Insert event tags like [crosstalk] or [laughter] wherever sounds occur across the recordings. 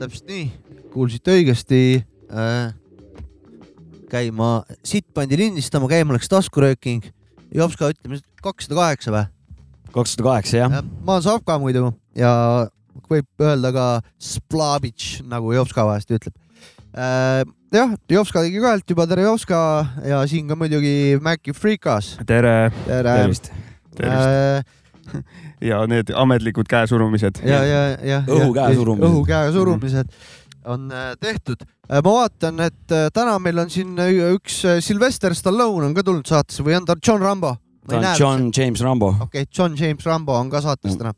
täpselt nii, kuulsite õigesti äh,. käima, sitt pandi lindistama, käima läks taskurööking. Jops ka ütleme kakssada kaheksa või? Kakssada kaheksa jah. ma olen Savka muidu ja võib öelda ka Splavitš, nagu Jopska vahest ütleb äh,. jah, Jopska tegi ka häält juba, tere Jopska ja siin ka muidugi Maci Freekas, tere tere. tervist. tervist Äh, ja need ametlikud käesurumised. ja, ja, ja. Õhu käe surumised. õhu käe surumised on äh, tehtud. ma vaatan, et äh, täna meil on siin üks äh, Sylvester Stallone on ka tulnud saatesse või on ta John Rambo? Ta on John James Rambo. okei okay,, John James Rambo on ka saates Mm. täna.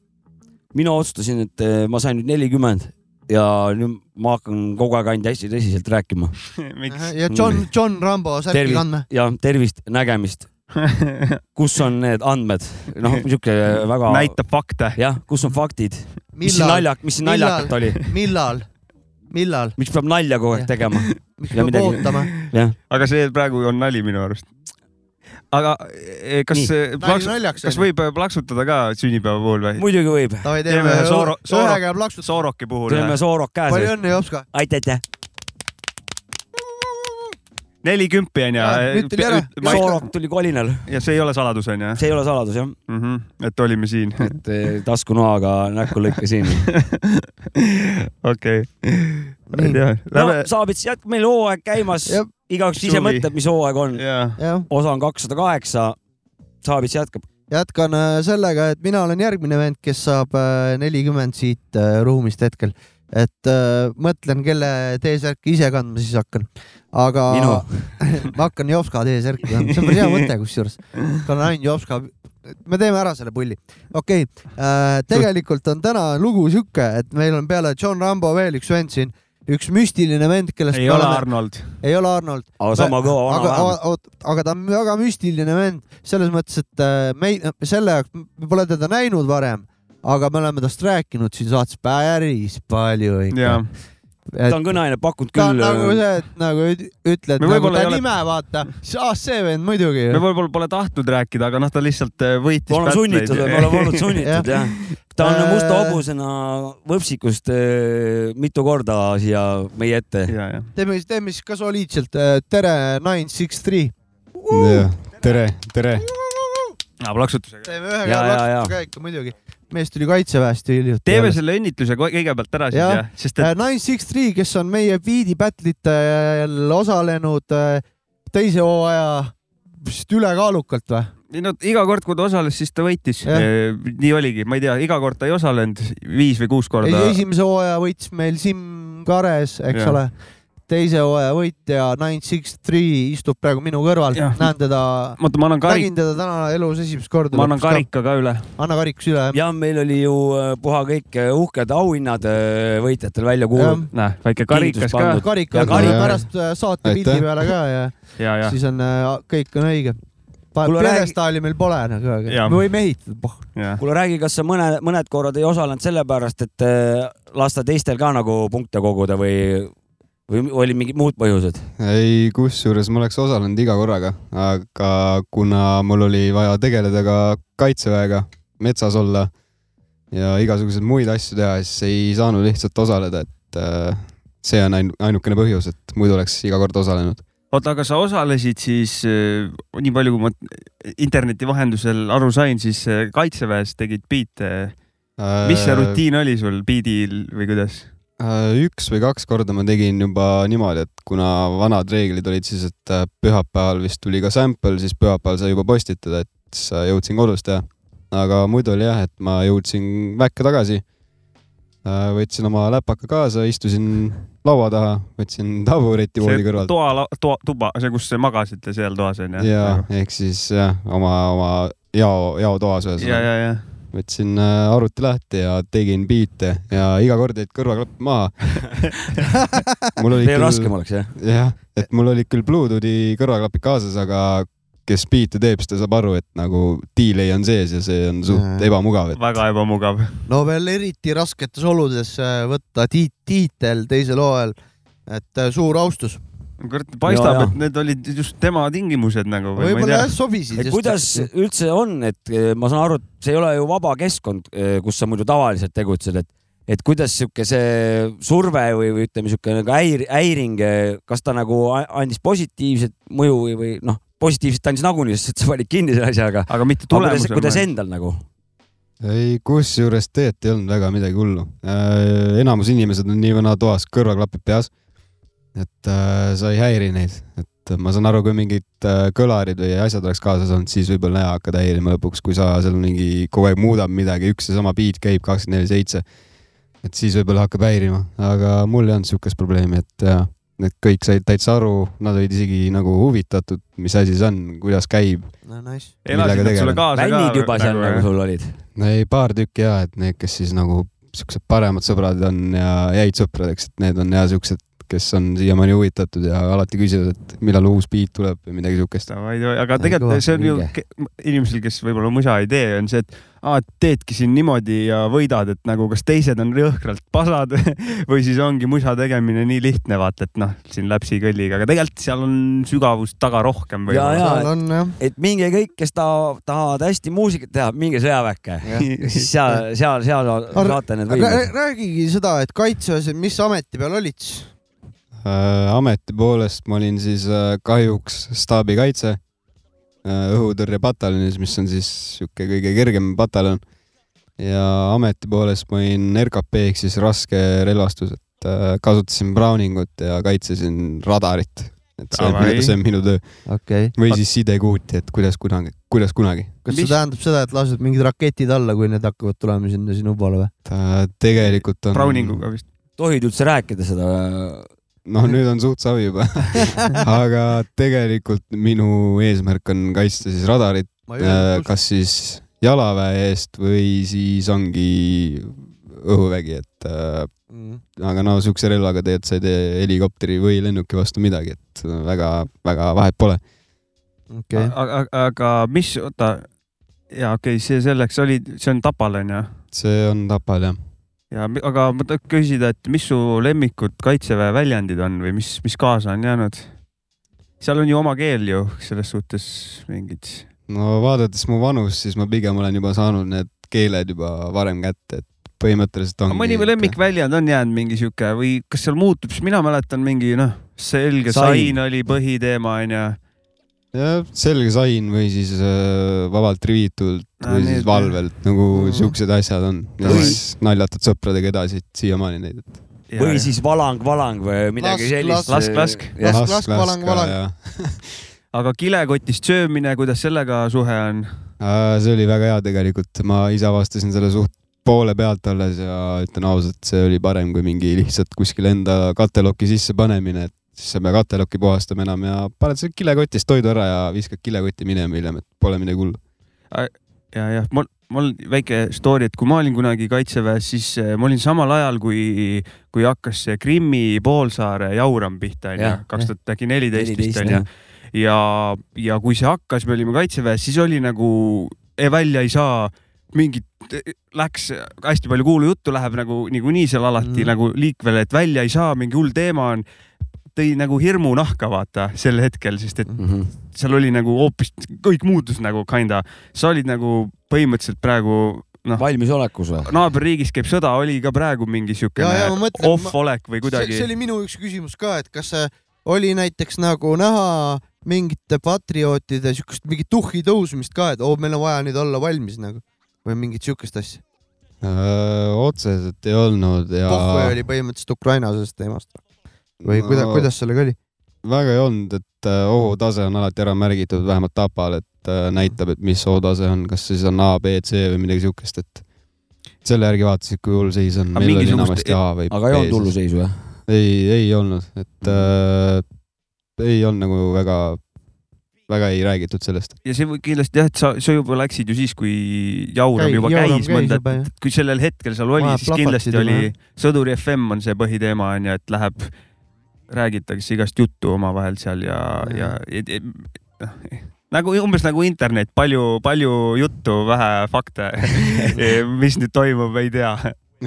mina otsustasin, et eh, ma sain nüüd nelikümmend ja nüüd ma hakkan kogu aeg ainult hästi tõsiselt rääkima [laughs] ja John, John Rambo Tervist. kandma. ja tervist, nägemist. [laughs] kus on need andmed? noh, sihuke väga. näitab fakte. jah, kus on faktid? mis siin millal, naljak, mis siin naljakat oli? millal, millal, miks peab nalja kogu aeg tegema? [laughs] miks Ja peab midagi- ootama? aga see praegu on nali minu arust. Aga eh, kas naljaks kas. võib eh, plaksutada ka sünnipäeva puhul või? muidugi võib. teeme ühe sooro- sooro-. Sooroki puhul teeme soorok käes. palju õnne, Jopska. aitäh. neli kümpi on ja Jaa, nüüd tuli ära. soorok tuli kolinal, ja see ei ole saladus on ju see ei ole saladus jah, mm? -hmm. et olime siin. [laughs] et eh, taskunoaga näkku lõikasin. [laughs] okei. ma ei tea. no. Saabits jätkub, meil hooaeg käimas igaüks ise mõtleb, mis hooaeg on. jah, osa on kakssada kaheksa, Saabits jätkab. jätkan äh, sellega, et mina olen järgmine vend, kes saab äh, nelikümmend siit äh, ruumist hetkel. et mõtlen, kelle T-särki ise kandma siis hakkan. aga [laughs] ma hakkan Jopska T-särki kandma, see on päris hea mõte kusjuures. kannan ainult Jopska. me teeme ära selle pulli. okei okay., tegelikult on täna lugu sihuke, et meil on peale John Rambo veel üks vend siin, üks müstiline vend, kellest ei ole oleme- Arnold. ei ole Arnold, aga sama kõva vana aga vähemalt. aga ta on väga müstiline vend selles mõttes, et äh, me ei, selle jaoks me pole teda näinud varem, aga me oleme tast rääkinud siin saates päris palju ikka jaa.. ta on kõneainet pakkunud ta on küll. nagu see, et nagu üt- ütled Me nagu ta ole- nime vaata, ah see vend muidugi me. võib-olla pole tahtnud rääkida, aga noh, ta lihtsalt eh, võitis. me oleme sunnitud, me oleme olnud sunnitud [laughs] jah. ta on Äh, musta hobusena võpsikust mitu korda siia meie ette. ja, ja. teeme, teeme siis ka soliidselt. tere, nine six three. tere, tere. plaksutusega. teeme ühe Ja, ja, ja. käe ikka muidugi. Mees tuli kaitseväest ju hiljuti. teeme selle õnnitluse kõigepealt ära siis Jah. sest et Nine Six Three, kes on meie Beat'i battle'itel osalenud äh, teise hooaja vist ülekaalukalt või? ei no iga kord, kui ta osales, siis ta võitis Jah.. nii oligi, ma ei tea, iga kord ta ei osalenud viis või kuus korda. esimese hooaja võitis meil Siim Kares, eks Jah. ole. Teise hooaja võitja Nine Six Three istub praegu minu kõrval, Jah. näen teda, oota, ma annan karik-, nägin teda täna elus esimest korda. ma annan. karika ka üle. anna karikas üle. ja meil oli ju äh, puha kõik äh, uhked auhinnad äh, võitjatel välja kuulutatud. näe, väike karikas ka pandud.. karik Ja on karik- pärast saate pildi peale ka ja [laughs] ja, ja, siis on kõik on õige. Kuule, räägi- pjedestaali meil pole nagu, aga me võime ehitada. kuule, räägi, kas sa mõne, mõned korrad ei osalenud sellepärast, et lasta teistel ka nagu punkte koguda või, või oli mingid muud põhjused? ei, kusjuures ma oleks osalenud iga korraga, aga kuna mul oli vaja tegeleda ka kaitseväega, metsas olla ja igasuguseid muid asju teha, siis ei saanud lihtsalt osaleda, et äh, see on ain- ainukene põhjus, et muidu oleks iga kord osalenud. oota, aga sa osalesid siis, nii palju kui ma interneti vahendusel aru sain, siis äh, kaitseväes tegid biite. mis see rutiin oli sul biidil või kuidas? Äh, üks või kaks korda ma tegin juba niimoodi, et kuna vanad reeglid olid siis, et äh, pühapäeval vist tuli ka sample, siis pühapäeval sai juba postitada, et siis äh, jõudsin kodus teha. aga muidu oli jah, et ma jõudsin väkke tagasi. võtsin oma läpaka kaasa, istusin laua taha, võtsin tabureti voodi kõrvalt toa, toa, tuba, see, kus te magasite seal toas on ju? ja ehk siis jah, oma, oma jao, jaotoas ja, ühesõnaga. ja, ja. Võtsin äh, arvuti lahti ja tegin biite ja iga kord jäid kõrvaklapp maha. [laughs] mul oli veel raskem oleks jah? jah, et mul olid küll Bluetoothi kõrvaklapid kaasas, aga kes biite teeb, siis ta saab aru, et nagu delay on sees ja see on suht Jaa. ebamugav, et väga ebamugav. no veel eriti rasketes oludes äh, võtta tiit-, tiitel teisel hooajal, et äh, suur austus. kurat, paistab et need olid just tema tingimused nagu või ma ei võib-olla jah sobisid. kuidas üldse on, et eh, ma saan aru, et see ei ole ju vaba keskkond, kus sa muidu tavaliselt tegutsed, et et kuidas sihuke see surve või, või ütleme, sihuke nagu häir-, häiring, kas ta nagu andis positiivset mõju või, või noh, positiivset andis nagunii, sest et sa panid kinni selle asja, aga aga mitte aga kuidas, tulemusel. kuidas endal nagu? ei, kusjuures tegelikult ei olnud väga midagi hullu äh,. enamus inimesed on nii vana toas, kõrvaklapid peas. Et äh, sa ei häiri neid, et ma saan aru, kui mingid äh, kõlarid või asjad oleks kaasas olnud, siis võib-olla jah hakkad häirima lõpuks, kui sa seal mingi kogu aeg muudab midagi, üks ja sama beat käib kakskümmend neli seitse. et siis võib-olla hakkab häirima, aga mul ei olnud siukest probleemi, et jah, et kõik said täitsa aru, nad olid isegi nagu huvitatud, mis asi see on, kuidas käib. no nice. elasid nad sulle kaasa ka. bännid juba seal nagu sul olid? no ei, paar tükki ja, et need, kes siis nagu siuksed paremad sõbrad on ja jäid sõpradeks, et need on ja siuksed, kes on siiamaani huvitatud ja alati küsivad, et millal uus beat tuleb või midagi siukest. aga tegelikult see on ju inimesel, kes võib-olla musa ei tee, on see, et aa, teedki siin niimoodi ja võidad, et nagu kas teised on jõhkralt pasad [laughs] või siis ongi musa tegemine nii lihtne, vaata, et noh, siin läpsi kõlliga, aga tegelikult seal on sügavust taga rohkem Ja, ja. jah. et minge kõik, kes ta, tahavad hästi muusikat teha, minge sõjaväkke. [laughs] siis seal, seal, seal saate need võimed. räägigi seda, et kaitseväes, mis ameti peal olid siis? äh,. ameti poolest ma olin siis äh, kahjuks staabikaitse äh, õhutõrjepataljonis, mis on siis sihuke kõige kergem pataljon. ja ameti poolest ma olin RKP ehk siis raske relvastus, et kasutasin Browningut ja kaitsesin radarit. et see on minu, see on minu töö okei okay.. või siis sidekuuti, et kuidas kunagi, kuidas kunagi. kas Mis- see tähendab seda, et lased mingid raketid alla, kui need hakkavad tulema sinna sinu poole või? tegelikult on. Browninguga vist. tohid üldse rääkida seda? Noh, [laughs] nüüd on suht savi juba aga tegelikult minu eesmärk on kaitsta siis radarit, kas siis jalaväe eest või siis ongi õhuvägi, et äh, Mm. aga no siukse relvaga tegelikult sa ei tee helikopteri või lennuki vastu midagi, et väga-väga vahet pole. okei, aga, aga mis, oota, ja okei okay,, see selleks oli, see on Tapal onju see on Tapal jah. Ja aga ma tahan küsida, et mis su lemmikud kaitseväe väljendid on või mis, mis kaasa on jäänud? seal on ju oma keel ju selles suhtes mingid. no vaadates mu vanust, siis ma pigem olen juba saanud need keeled juba varem kätte, et põhimõtteliselt ongi. mõni lemmikväljend on jäänud mingi sihuke või kas seal muutub, sest mina mäletan mingi noh, selge Sain. sain oli põhiteema onju. jah, selge sain või siis äh, vabalt riviitult või need- siis valvelt, nagu Mhm. siuksed asjad on. ja Või- siis naljatad sõpradega edasi siiamaani neid, et või siis valang, valang või midagi Lask- sellist. lask- lask. jah, Lask- lask, valang, ka, valang. ja. [laughs] aga kilekotist söömine, kuidas sellega suhe on? See oli väga hea tegelikult, ma ise avastasin selle suht poole pealt alles ja ütlen ausalt, see oli parem kui mingi lihtsalt kuskil enda kateloki sisse panemine, et siis sa ei pea kateloki puhastama enam ja paned selle kilekotist toidu ära ja viskad kilekotti minema hiljem, et pole midagi hullu. ja, jah, mul, mul väike story, et kui ma olin kunagi kaitseväes, siis eh, ma olin samal ajal, kui, kui hakkas see Krimmi poolsaare jauram pihta onju Jah,, kaks tuhat äkki neliteist vist onju ja, ja kui see hakkas, me olime kaitseväes, siis oli nagu eh, välja ei saa mingit, läks hästi palju kuulujuttu läheb nagu niikuinii seal alati mm. nagu liikvele, et välja ei saa, mingi hull teema on tõi nagu hirmu nahka, vaata sel hetkel, sest et Mhm. seal oli nagu hoopis, kõik muutus nagu kinda, sa olid nagu põhimõtteliselt praegu noh, valmisolekus või? naaberriigis käib sõda, oli ka praegu mingi siukene mõtlen, off-olek või see, kuidagi see. oli minu üks küsimus ka, et kas oli näiteks nagu näha mingite patriootide siukest mingit tuhhi tõusmist ka, et oo, meil on vaja nüüd olla valmis nagu või mingit siukest asja. otseselt ei olnud ja pohhu oli põhimõtteliselt Ukraina sellest teemast või no, kuidas, kuidas sellega oli? väga ei olnud, et äh, ohutase on alati ära märgitud, vähemalt Tapal, et äh, näitab, et mis ohutase on, kas siis on A, B, C või midagi siukest, et selle järgi vaatasid, kui hull seis on. Aga meil oli mingisugust- enamasti A või aga ei olnud hulluseisu jah? ei, ei olnud, et äh, ei olnud nagu väga, väga ei räägitud sellest. ja see kindlasti jah, et sa, sa juba läksid ju siis, kui jauram juba käis käis mõnda kui sellel hetkel seal oli, siis kindlasti oli Sõduri FM on see põhiteema onju, et läheb, räägitakse igast juttu omavahel seal ja, ja, ja, noh, nagu umbes nagu internet, palju, palju juttu, vähe fakte [laughs] [laughs] mis nüüd toimub, ei tea.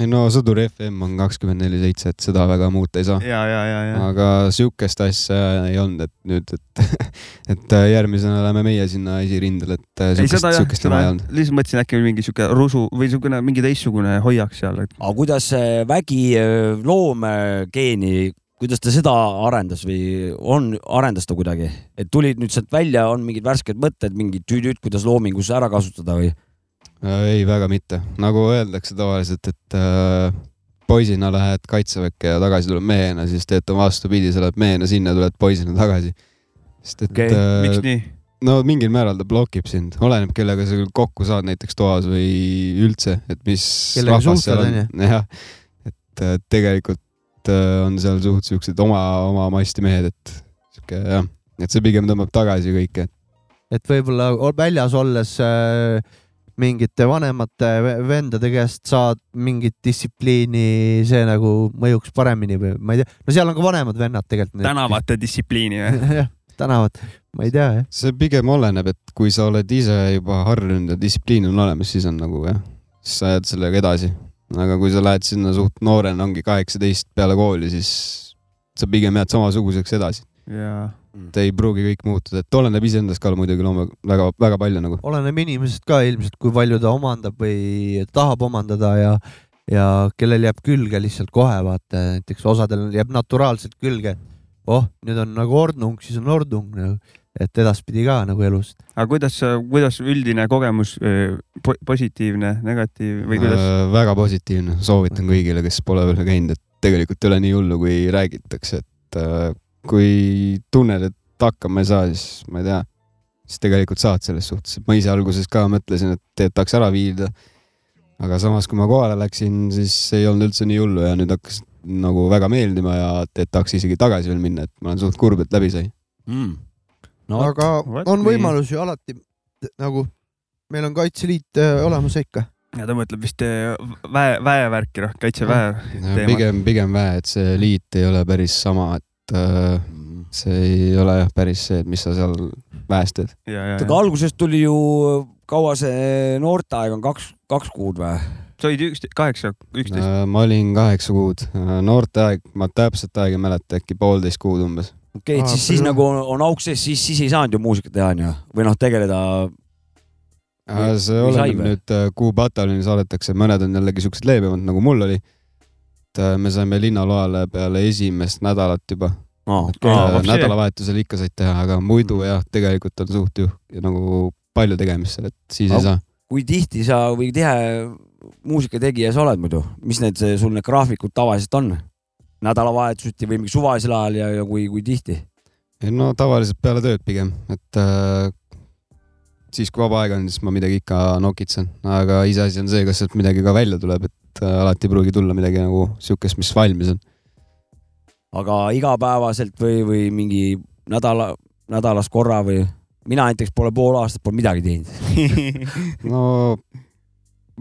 no Sõdur FM on kakskümmend neli seitse, et seda väga muuta ei saa. ja, ja, ja, ja. aga sihukest asja ei olnud, et nüüd, et, [laughs] et järgmisena läheme meie sinna esirindele, et ei, sihukest, sihukest jama ei olnud. lihtsalt mõtlesin äkki mingi sihuke rusu või siukene mingi teistsugune hoiak seal, et aga kuidas see vägi äh, loomegeeni, kuidas ta seda arendas või on, arendas ta kuidagi, et tulid nüüd sealt välja, on mingid värsked mõtted, mingid tüüdid, kuidas loomingus ära kasutada või? Äh, ei, väga mitte. nagu öeldakse tavaliselt, et äh, poisina lähed kaitseväkke ja tagasi tuled mehena, siis teed vastupidi, sa lähed mehena sinna, tuled poisina tagasi. sest et Okei, äh, miks nii? no mingil määral ta blokib sind, oleneb, kellega sa küll kokku saad näiteks toas või üldse, et mis Kellega suhtled, on. jah, et äh, tegelikult äh, on seal suht siuksed oma, oma masti mehed, et sihuke jah, et see pigem tõmbab tagasi kõike. et võib-olla ol- väljas olles äh, mingite vanemate ve- vendade käest saad mingit distsipliini, see nagu mõjuks paremini või ma ei tea, no seal on ka vanemad vennad tegelikult. tänavate [laughs] distsipliini või? jah, tänavad, ma ei tea jah. see pigem oleneb, et kui sa oled ise juba harjunud ja distsipliin on olemas, siis on nagu jah, siis sa jääd sellega edasi. Aga kui sa lähed sinna suht noorena, ongi kaheksateist peale kooli, siis sa pigem jääd samasuguseks edasi. jaa. et ei pruugi kõik muutuda, et oleneb iseendast ka muidugi loome väga, väga palju nagu. oleneb inimesest ka ilmselt, kui palju ta omandab või tahab omandada ja, ja kellel jääb külge lihtsalt kohe vaata, näiteks osadel jääb naturaalselt külge. oh, nüüd on nagu ordnung, siis on ordnung nagu, et edaspidi ka nagu elus. aga kuidas, kuidas üldine kogemus, po- positiivne, negatiiv või kuidas? Äh, väga positiivne, soovitan kõigile, kes pole veel käinud, et tegelikult ei ole nii hullu, kui räägitakse, et äh, kui tunned, et hakkama ei saa, siis ma ei tea, siis tegelikult saad selles suhtes, et ma ise alguses ka mõtlesin, et tahaks ära viilida. aga samas, kui ma kohale läksin, siis ei olnud üldse nii hullu ja nüüd hakkas nagu väga meeldima ja et tahaks isegi tagasi veel minna, et ma olen suht kurb, et läbi sai. mm. No, aga on nii. võimalus ju alati nagu, meil on Kaitseliit äh, olemas ikka. ja ta mõtleb vist eh, väe, väevärki, noh, kaitseväe pigem, pigem vähe, et see liit ei ole päris sama, et äh, see ei ole jah päris see, et mis sa seal väes teed. aga algusest tuli ju, kaua see noorteaeg on, kaks, kaks kuud või? sa olid üksteist, kaheksa, üksteist. Äh, ma olin kaheksa kuud, noorteaeg, ma täpset aega ei mäleta, äkki poolteist kuud umbes. Okei okay,, et siis, siis nagu on, on auk sees, siis, siis ei saanud ju muusikat teha onju või noh, tegeleda. See oleneb nüüd, kuhu pataljoni saadetakse, mõned on jällegi siuksed leebemad, nagu mul oli. et äh, me saime linnaloale peale esimest nädalat juba Oh, Aa, äh, nädalavahetusel ikka said teha, aga muidu jah, tegelikult on suht ju ja nagu palju tegemist seal, et siis ei Aga- saa. kui tihti sa või tihe muusikategija sa oled muidu, mis need, sul need graafikud tavaliselt on? Nädalavahetuseti või mingi suvalisel ajal ja, ja kui, kui tihti? no tavaliselt peale tööd pigem, et äh, siis kui vaba aeg on, siis ma midagi ikka nokitsen, aga iseasi on see, kas sealt midagi ka välja tuleb, et äh, alati ei pruugi tulla midagi nagu siukest, mis valmis on. aga igapäevaselt või, või mingi nädala, nädalas korra või? mina näiteks pole pool aastat pole midagi teinud. [laughs] no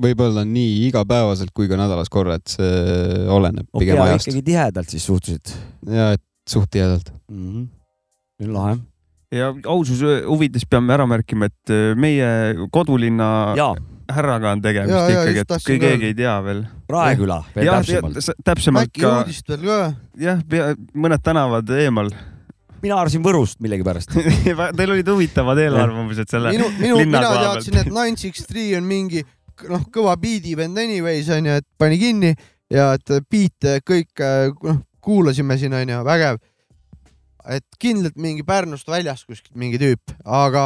võib-olla nii igapäevaselt kui ka nädalas korra, et see oleneb okei pigem okay,, ajast ikkagi tihedalt siis suhteliselt ja et suht tihedalt. mm. -hmm. lahe. ja aususe huvides peame ära märkima, et meie kodulinna ja härraga on tegemist Ja, ja, ikkagi, et kui keegi ei tea veel. Raeküla veel jah, täpsemalt. täpsemalt äkki ka, uudist veel ka? jah, mõned tänavad eemal. mina arvasin Võrust millegipärast. [laughs] Teil olid huvitavad eelarvamused selle minu, minu, mina teadsin, et Nine Six Three on mingi noh, kõva biidi vend anyways onju, et pani kinni ja et biite kõik noh, kuulasime siin onju, vägev. et kindlalt mingi Pärnust väljast kuskilt mingi tüüp, aga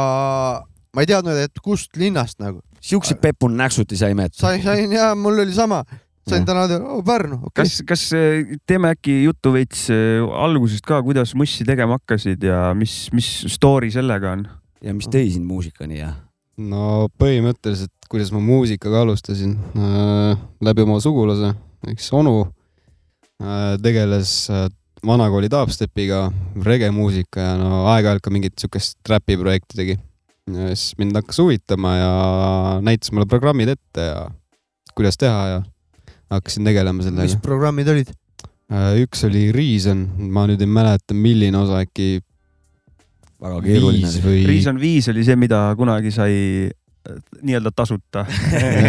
ma ei teadnud, et kust linnast nagu. siukseid Pepun näksuti saime, et sain, sain ja mul oli sama, sain täna teada, oh Pärnu, okei kas, kas eh, teeme äkki juttu veits eh, algusest ka, kuidas mussi tegema hakkasid ja mis, mis story sellega on? ja mis tõi sind muusikani ja? no põhimõtteliselt, kuidas ma muusikaga alustasin äh,, läbi oma sugulase, eks onu äh, tegeles äh, vanakooli dubstepiga, regemuusika ja no aeg-ajalt ka mingit siukest räpi projekti tegi. ja siis mind hakkas huvitama ja näitas mulle programmid ette ja kuidas teha ja hakkasin tegelema mis sellega. programmid olid? üks oli Reason, ma nüüd ei mäleta, milline osa äkki väga keeruline viis. või Reason viis oli see, mida kunagi sai äh, nii-öelda tasuta.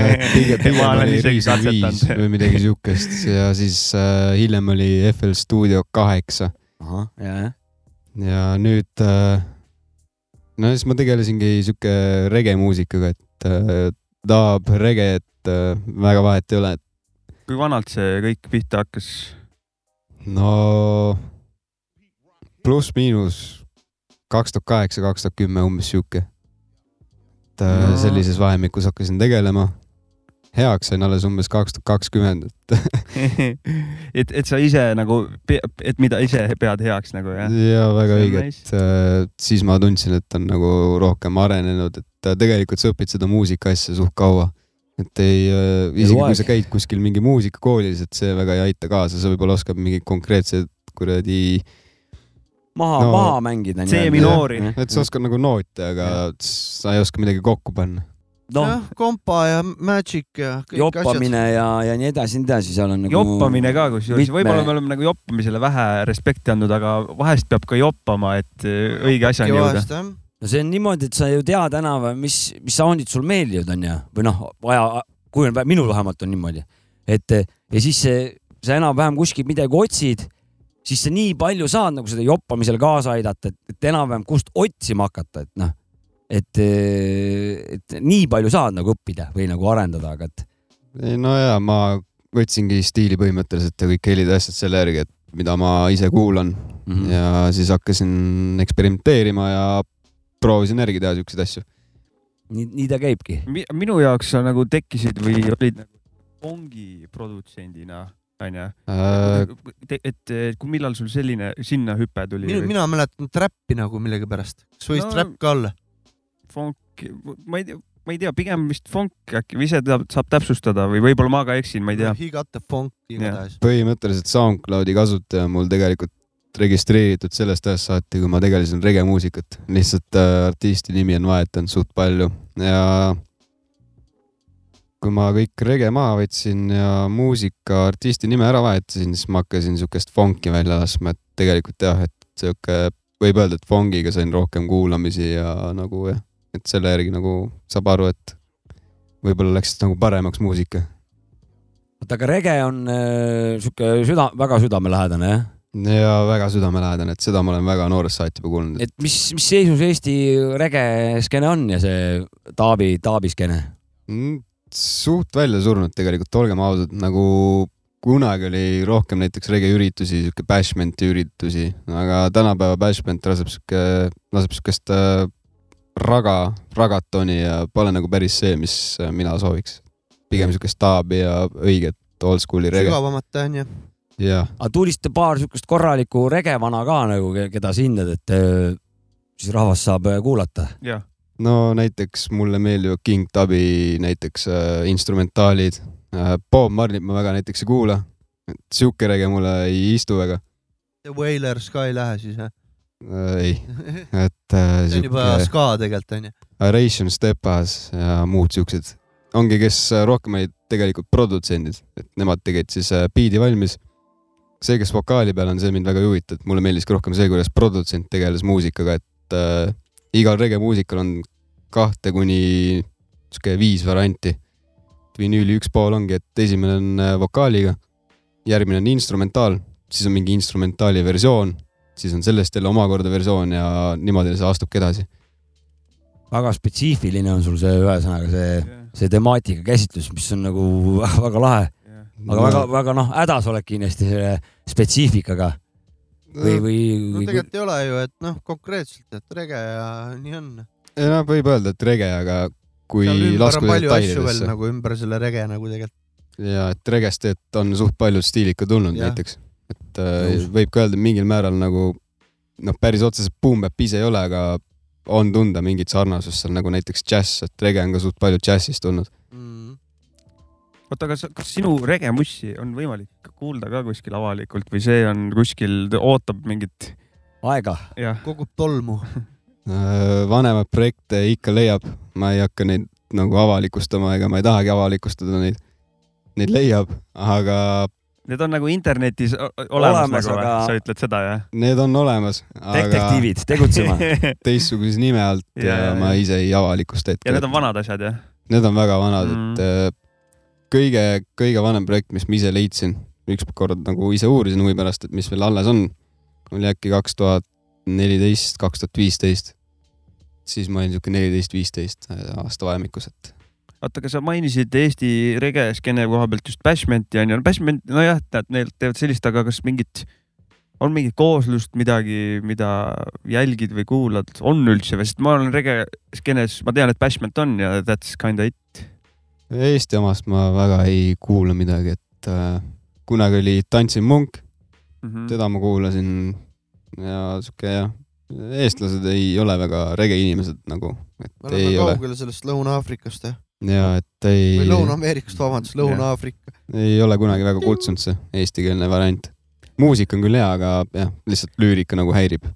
[laughs] ma olen isegi katsetanud. või midagi siukest ja siis äh, hiljem oli FL Studio kaheksa ja, nüüd äh, no siis ma tegelesingi siuke rege muusikaga, et äh, dub, rege, et äh, väga vahet ei ole, kui vanalt see kõik pihta hakkas? no pluss-miinus kaks tuhat kaheksa, kaks tuhat kümme umbes sihuke. Et äh, No. sellises vahemikus hakkasin tegelema. heaks sain alles umbes kaks tuhat kakskümmend, et [laughs] et, et sa ise nagu, et mida ise pead heaks nagu jah? ja väga õige, et äh, siis ma tundsin, et on nagu rohkem arenenud, et äh, tegelikult sa õpid seda muusika asja suht kaua. et ei äh,, isegi kui sa käid kuskil mingi muusikakoolis, et see väga ei aita kaasa, sa võib-olla oskad mingeid konkreetseid kuradi, maha No, no,, maha mängida. C-minoori. et sa oskad nagu noote, aga sa ei oska midagi kokku panna. noh, jah, kompa ja Magic ja kõik joppamine asjad. ja, ja nii edasi, nii edasi, seal on nagu. joppamine ka kusjuures, mitme- võib-olla me oleme nagu joppamisele vähe respekti andnud, aga vahest peab ka joppama, et äh, õige asjani jõuda. no see on niimoodi, et sa ju tead enam-vähem, mis, mis sound'id sul meeldivad, onju, või noh, vaja, kui on, minul vähemalt on niimoodi, et ja siis see, sa enam-vähem kuskilt midagi otsid, siis sa nii palju saad nagu seda joppamisele kaasa aidata, et, et enam-vähem kust otsima hakata, et noh, et, et nii palju saad nagu õppida või nagu arendada, aga et no ja ma võtsingi stiili põhimõtteliselt ja kõik helid ja asjad selle järgi, et mida ma ise kuulan mm -hmm. ja siis hakkasin eksperimenteerima ja proovisin järgi teha siukseid asju. nii, nii ta käibki. minu jaoks sa nagu tekkisid või olid nagu ongi produtsendina, onju. Äh, et, kui millal sul selline, sinna hüpe tuli mina, mina mäletan trappi nagu millegipärast. kas võis No- no, trap ka olla? funk, ma ei tea, ma ei tea, pigem vist funk äkki või ise teab, saab täpsustada või võib-olla ma ka eksin, ma ei tea. He got the funk igatahes. põhimõtteliselt SoundCloudi kasutaja mul tegelikult registreeritud sellest ajast saati, kui ma tegelesin regemuusikat, lihtsalt äh, artisti nimi on vahetanud suht palju ja kui ma kõik rege maha võtsin ja muusika artisti nime ära vahetasin, siis ma hakkasin siukest fonki välja laskma, et tegelikult jah, et sihuke võib öelda, et fongiga sain rohkem kuulamisi ja nagu jah, et selle järgi nagu saab aru, et võib-olla läks nagu paremaks muusika oota, aga rege on äh, sihuke süda, väga südamelähedane jah? ja väga südamelähedane, et seda ma olen väga noorest saati juba kuulnud. et mis, mis seisus Eesti rege skeene on ja see Taavi, Taavi skeene? Mm, suht välja surnud tegelikult, olgem ausad, nagu kunagi oli rohkem näiteks regeüritusi, sihuke bashment'i üritusi, aga tänapäeva bashment laseb sihuke, laseb siukest äh, raga, ragatoni ja pole nagu päris see, mis äh, mina sooviks. pigem siukest taabi ja õiget oldschool'i rege. sügavamat onju. jah, aga tuliste paar siukest korralikku regevana ka nagu, keda sa hindad, et äh, siis rahvas saab kuulata. jah, no näiteks mulle meeldivad King Tubi näiteks äh, instrumentaalid äh,. Bob Marlit ma väga näiteks ei kuula. sihuke rege mulle ei istu väga The Wailers ka ei lähe siis jah? äh,. ei, [laughs] et äh, see on juba ska tegelikult onju. Aeration Stepas ja muud siuksed. ongi, kes äh, rohkem olid tegelikult produtsendid, et nemad tegid siis äh, biidi valmis. see, kes vokaali peal on, see mind väga ei huvita, et mulle meeldiski rohkem see, kuidas produtsent tegeles muusikaga, et äh, igal regemuusikal on kahte kuni sihuke viis varianti. vinüüli üks pool ongi, et esimene on äh, vokaaliga, järgmine on instrumentaal, siis on mingi instrumentaali versioon, siis on sellest jälle omakorda versioon ja niimoodi see astubki edasi. väga spetsiifiline on sul see, ühesõnaga see, see temaatika käsitlus, mis on nagu [laughs] väga lahe, aga väga-väga noh, hädas oled kindlasti selle spetsiifikaga või, või, no tegelikult ei ole ju, et noh, konkreetselt, et rege ja nii on. Ei noh, võib öelda, et rege, aga kui laskuda palju detailidesse nagu ümber selle rege nagu tegelikult. ja et regest et on suht paljud stiilikad tulnud Jah. näiteks, et äh, võib ka öelda mingil määral nagu noh, päris otseselt boom-bap ise ei ole, aga on tunda mingit sarnasust seal nagu näiteks džäss, et rege on ka suht palju džässist tulnud. Mm. oota, kas, kas sinu regemussi on võimalik kuulda ka kuskil avalikult või see on kuskil, ootab mingit, aega? jah, kogub tolmu. [laughs] Äh, vanemaid projekte ikka leiab, ma ei hakka neid nagu avalikustama ega ma ei tahagi avalikustada neid. Neid leiab, aga Need on nagu internetis olemas, Olemas, nagu aga- sa ütled seda jah Need on olemas, aga detektiivid, tegutsema. [laughs] teistsuguse nime alt ja, Ja, ma ise ei avalikusta hetkel. ja need on vanad asjad jah? Need on väga vanad Mm. mm., et äh, kõige, kõige vanem projekt, mis ma ise leidsin, ükskord nagu ise uurisin huvi pärast, et mis veel alles on, oli äkki kaks tuhat neliteist, kaks tuhat viisteist. siis ma olin siuke neliteist, viisteist aasta vahemikus, et oota, aga sa mainisid Eesti rege-skeene koha pealt just Bashmenti onju, Bashment, nojah, nad neil teevad sellist, aga kas mingit, on mingit kooslust, midagi, mida jälgid või kuulad, on üldse või, sest ma olen rege-skeenes, ma tean, et Bashment on ja that's kinda it. Eesti omast ma väga ei kuula midagi, et äh, kunagi oli Tantsin munk, Mhm. teda ma kuulasin ja siuke jah, eestlased ei ole väga rege inimesed nagu, me et oleme ei ole kaugel sellest Lõuna-Aafrikast jah, ja et ei või, Lõuna-Ameerikast, vabandust, Lõuna-Aafrika. ei ole kunagi väga kutsunud see eestikeelne variant. muusika on küll hea, aga jah, lihtsalt lüürika nagu häirib.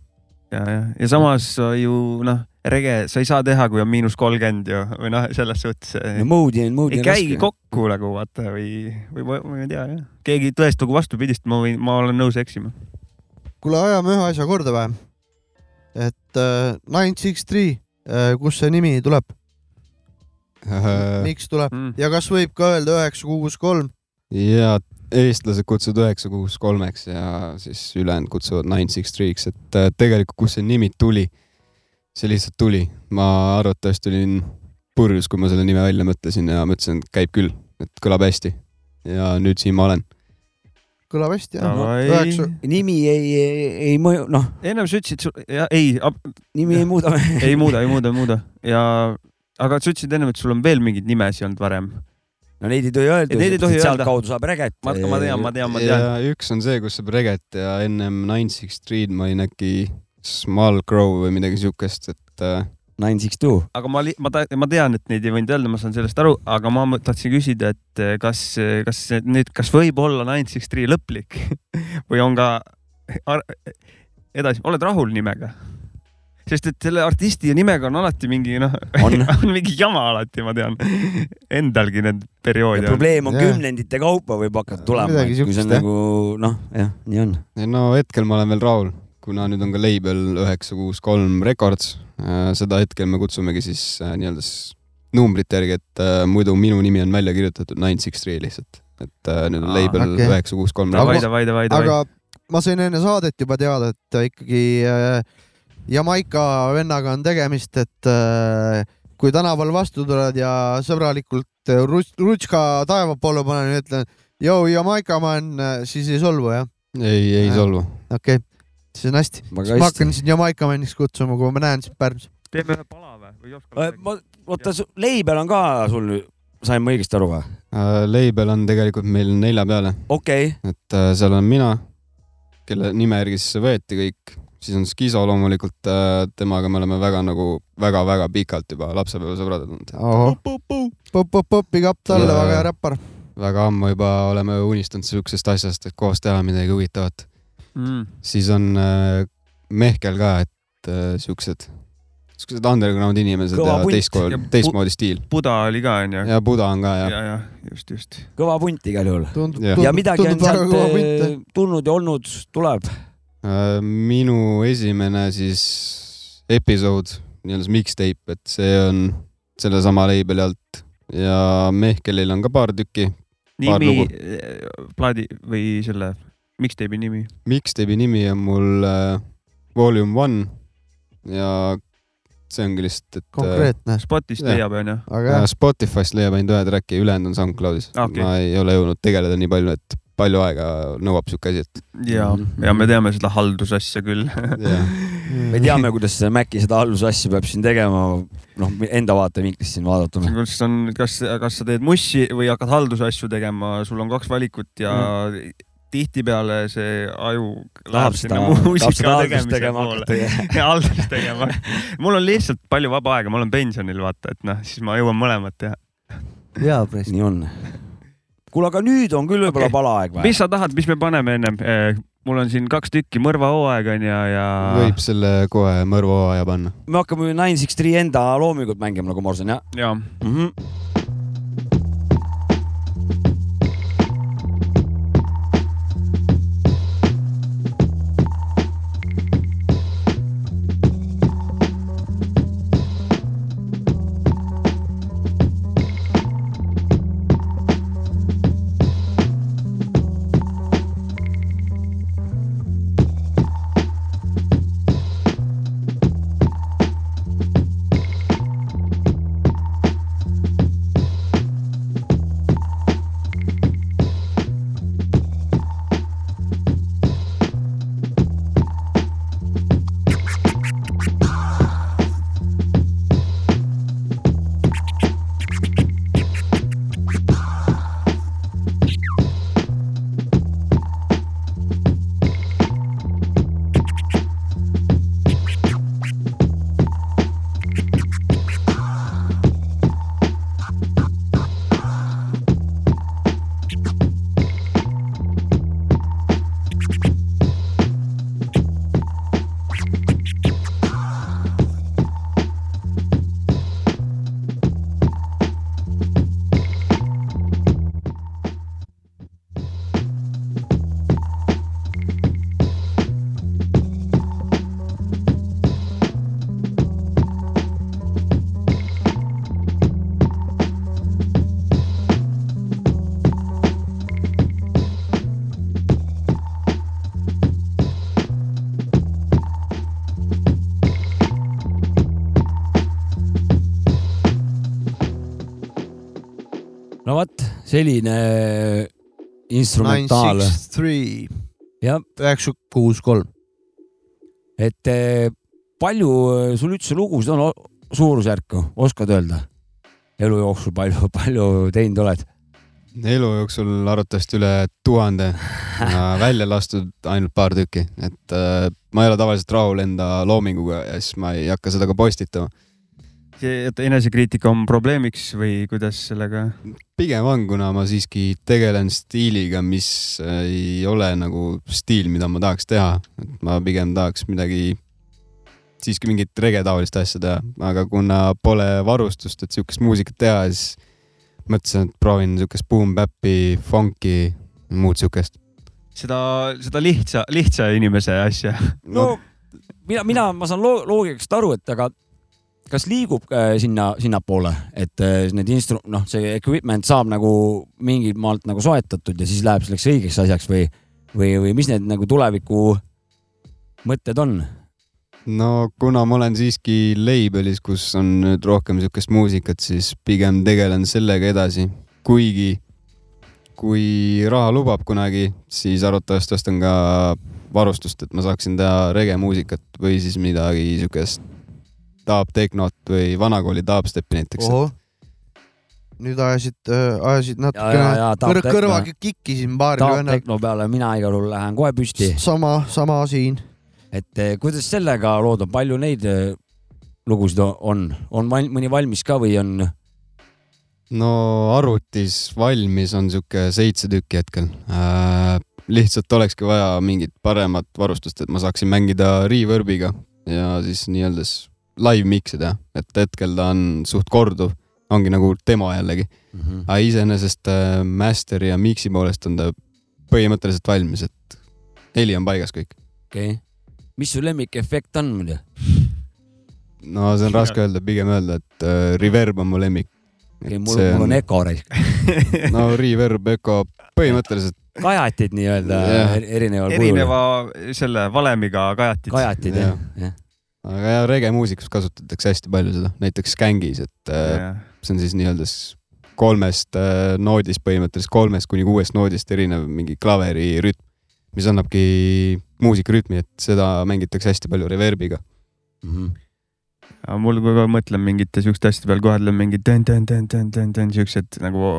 ja, ja, ja samas sa ju noh, rege sa ei saa teha, kui on miinus kolmkümmend ju või noh, selles suhtes eh, no moodi on, moodi ei on käigi. kokku nagu vaata või, või ma, ei tea jah, keegi tõestab vastupidist, ma võin, ma olen nõus eksima. kuule, ajame ühe asja korda või? et äh, Nine Six Three, kust see nimi tuleb, miks tuleb Mm. ja kas võib ka öelda üheksa kuus kolm? ja eestlased kutsuvad üheksa kuus kolmeks ja siis ülejäänud kutsuvad nine six three'ks, et äh, tegelikult, kust see nimi tuli, see lihtsalt tuli. ma arvatavasti olin purjus, kui ma selle nime välja mõtlesin ja mõtlesin, et käib küll, et kõlab hästi. ja nüüd siin ma olen. Kõlab hästi jah no,. Üheksa, nimi ei, ei, ei mõju, noh, ennem sa ütlesid, jah, ei, nimi ei muuda. [laughs] ei muuda, ei muuda, ei muuda ja, aga sa ütlesid ennem, et sul on veel mingeid nimesid olnud varem. no neid ei tohi öelda. Neid ei tohi öelda. sealtkaudu saab reget. ma, ma tean, ma tean, ma tean. ja üks on see, kus saab reget ja ennem nine six three'd ma olin äkki Small Crow või midagi siukest, et äh, Nine Six Two. aga ma, ma, ma tean, et neid ei võinud öelda, ma saan sellest aru, aga ma tahtsin küsida, et eh, kas, kas see nüüd, kas võib olla Nine Six Three lõplik [laughs] või on ka edasi, oled rahul nimega? sest et selle artisti nimega on alati mingi noh, [laughs] On. mingi jama alati, ma tean. Endalgi need perioode on. probleem on Jah. kümnendite kaupa võib hakata tulema, kui see on nagu noh, jah, nii on. no hetkel ma olen veel rahul, kuna nüüd on ka label üheksa kuus kolm Records. Seda hetkel me kutsumegi siis äh, nii-öelda siis numbrite järgi, et äh, muidu minu nimi on välja kirjutatud nine six three lihtsalt, et äh, nüüd on label üheksa kuus kolm davai, davai, davai. aga ma sain enne saadet juba teada, et ikkagi äh, Jamaica vennaga on tegemist, et äh, kui tänaval vastu tuled ja sõbralikult äh, ruts- rutska taeva poole panen ja ütlen, joo, Jamaica man, siis ei solvu jah? ei, ei Äh. solvu. okei okay., siis on hästi. siis ma hakkan sind Jamaica maniks kutsuma, kui ma näen sind Pärnus. teeme ühe pala või, või ei oska ma, oota, label on ka sul nüüd, sain ma õigesti aru või? Äh, label on tegelikult meil nelja peale, okei, et äh, seal on mina, kelle nime järgi siis see võeti kõik, siis on Skiso loomulikult, temaga me oleme väga nagu väga-väga pikalt juba lapsepõlvesõbrad olnud. big up talle, väga hea räppar. väga ammu juba oleme unistanud siuksest asjast, et koos teha midagi huvitavat. mm.. siis on äh, Mehkel ka, et äh, siuksed, siuksed underground inimesed Kõva ja teistmoodi teistmoodi stiil. Buda oli ka onju. ja Buda on ka ja, ja, ja just, just. kõva punt igal juhul. Jah. ja midagi on sealt eh, tulnud ja olnud, tuleb. Äh, minu esimene siis episood, nii-öelda see mixtape, et see on sellesama label'i alt ja Mehkelil on ka paar tükki. Nimi lugu., plaadi või selle mixtape'i nimi. Mixtape'i nimi on mul äh, Volume One ja see ongi lihtsalt, et äh, konkreetne, Spotist Jah. leiab onju. Spotify'st leiab ainult ühe track'i, ülejäänud on SoundCloudis Okei. ma ei ole jõudnud tegeleda nii palju, et palju aega nõuab siuke asi, et ja, ja me teame seda haldusasja küll. jah. me teame, kuidas see Maci seda haldusasja peab siin tegema, noh, enda vaatevinklist siin vaadatuna. kus on, kas, kas sa teed mussi või hakkad haldusasju tegema, sul on kaks valikut ja mm. Tihtipeale see aju läheb sinna muusika tegemise tegema poole. haldust [laughs] tegema. mul on lihtsalt palju vaba aega, ma olen pensionil, vaata, et noh, siis ma jõuan mõlemat teha. jaa, president. nii on. kuule, aga nüüd on küll võib-olla okay. pala aeg või mis? sa tahad, mis me paneme ennem? mul on siin kaks tükki mõrvahooaeg on ja, ja. võib selle kohe mõrva hooaja panna. me hakkame Nine Six Three enda loomingut mängima, nagu ma aru saan, jah ja mm? -hmm. Selline instrumentaal, üheksa kuus kolm. et eh, palju eh, sul üldse lugusid on, suurusjärku, oskad öelda? elu jooksul palju, [laughs] palju teinud oled? elu jooksul arvatavasti üle tuhande, [laughs] välja lastud ainult paar tükki, et äh, ma ei ole tavaliselt rahul enda loominguga ja siis ma ei hakka seda ka postitama. see, et enesekriitika on probleemiks või kuidas sellega? pigem on, kuna ma siiski tegelen stiiliga, mis ei ole nagu stiil, mida ma tahaks teha, et ma pigem tahaks midagi, siiski mingit rege-taolist asja teha, aga kuna pole varustust, et siukest muusikat teha, siis mõtlesin, et proovin siukest boom-bap'i, funk'i, muud siukest. seda, seda lihtsa, lihtsa inimese asja. no mina, mina, ma saan loo- loogikast aru, et aga kas liigub äh, sinna, sinnapoole, et äh, need instru-, noh, see equipment saab nagu mingilt maalt nagu soetatud ja siis läheb selleks õigeks asjaks või, või, või mis need nagu tuleviku mõtted on? no kuna ma olen siiski labelis, kus on nüüd rohkem siukest muusikat, siis pigem tegelen sellega edasi, kuigi kui raha lubab kunagi, siis arvatavasti ostan ka varustust, et ma saaksin teha regemuusikat või siis midagi siukest taaptehnot või vanakooli taapsteppi näiteks. ohoh, nüüd ajasid, ajasid Ja, ja, natukene kõr taaptekno. kõrva kikki siin paaril taap vennal. tehno peale mina igal juhul lähen kohe püsti, sama, sama siin. et eh, kuidas sellega lood on, palju neid eh, lugusid on, on val- mõni valmis ka või on? no arvutis valmis on sihuke seitse tükki hetkel äh,. lihtsalt olekski vaja mingit paremat varustust, et ma saaksin mängida reverb'iga ja siis nii-öelda s- live mix'i teha, et hetkel ta on suht korduv, ongi nagu demo jällegi, aga iseenesest äh, master'i ja mix'i poolest on ta põhimõtteliselt valmis, et heli on paigas kõik. okei okay., mis su lemmikefekt on muidu? no see on raske öelda, pigem öelda, et äh, reverb on mu lemmik. okei, mul, mul on Eco raisk, [laughs] no reverb, öko, põhimõtteliselt kajatid nii-öelda er- erineval kujul. erineva selle valemiga kajatid. kajatid Jah., jah. Aga ja regemuusikas kasutatakse hästi palju seda, näiteks Gängis, et äh, see on siis nii-öelda kolmest äh, noodist põhimõtteliselt kolmest kuni kuuest noodist erinev mingi klaveri rütm, mis annabki muusikarütmi, et seda mängitakse hästi palju reverb'iga. Mhm. aga mul, kui ma mõtlen mingite siukeste asjade peal, kohe tuleb mingi tön-tön-tön-tön-tön-tön siuksed nagu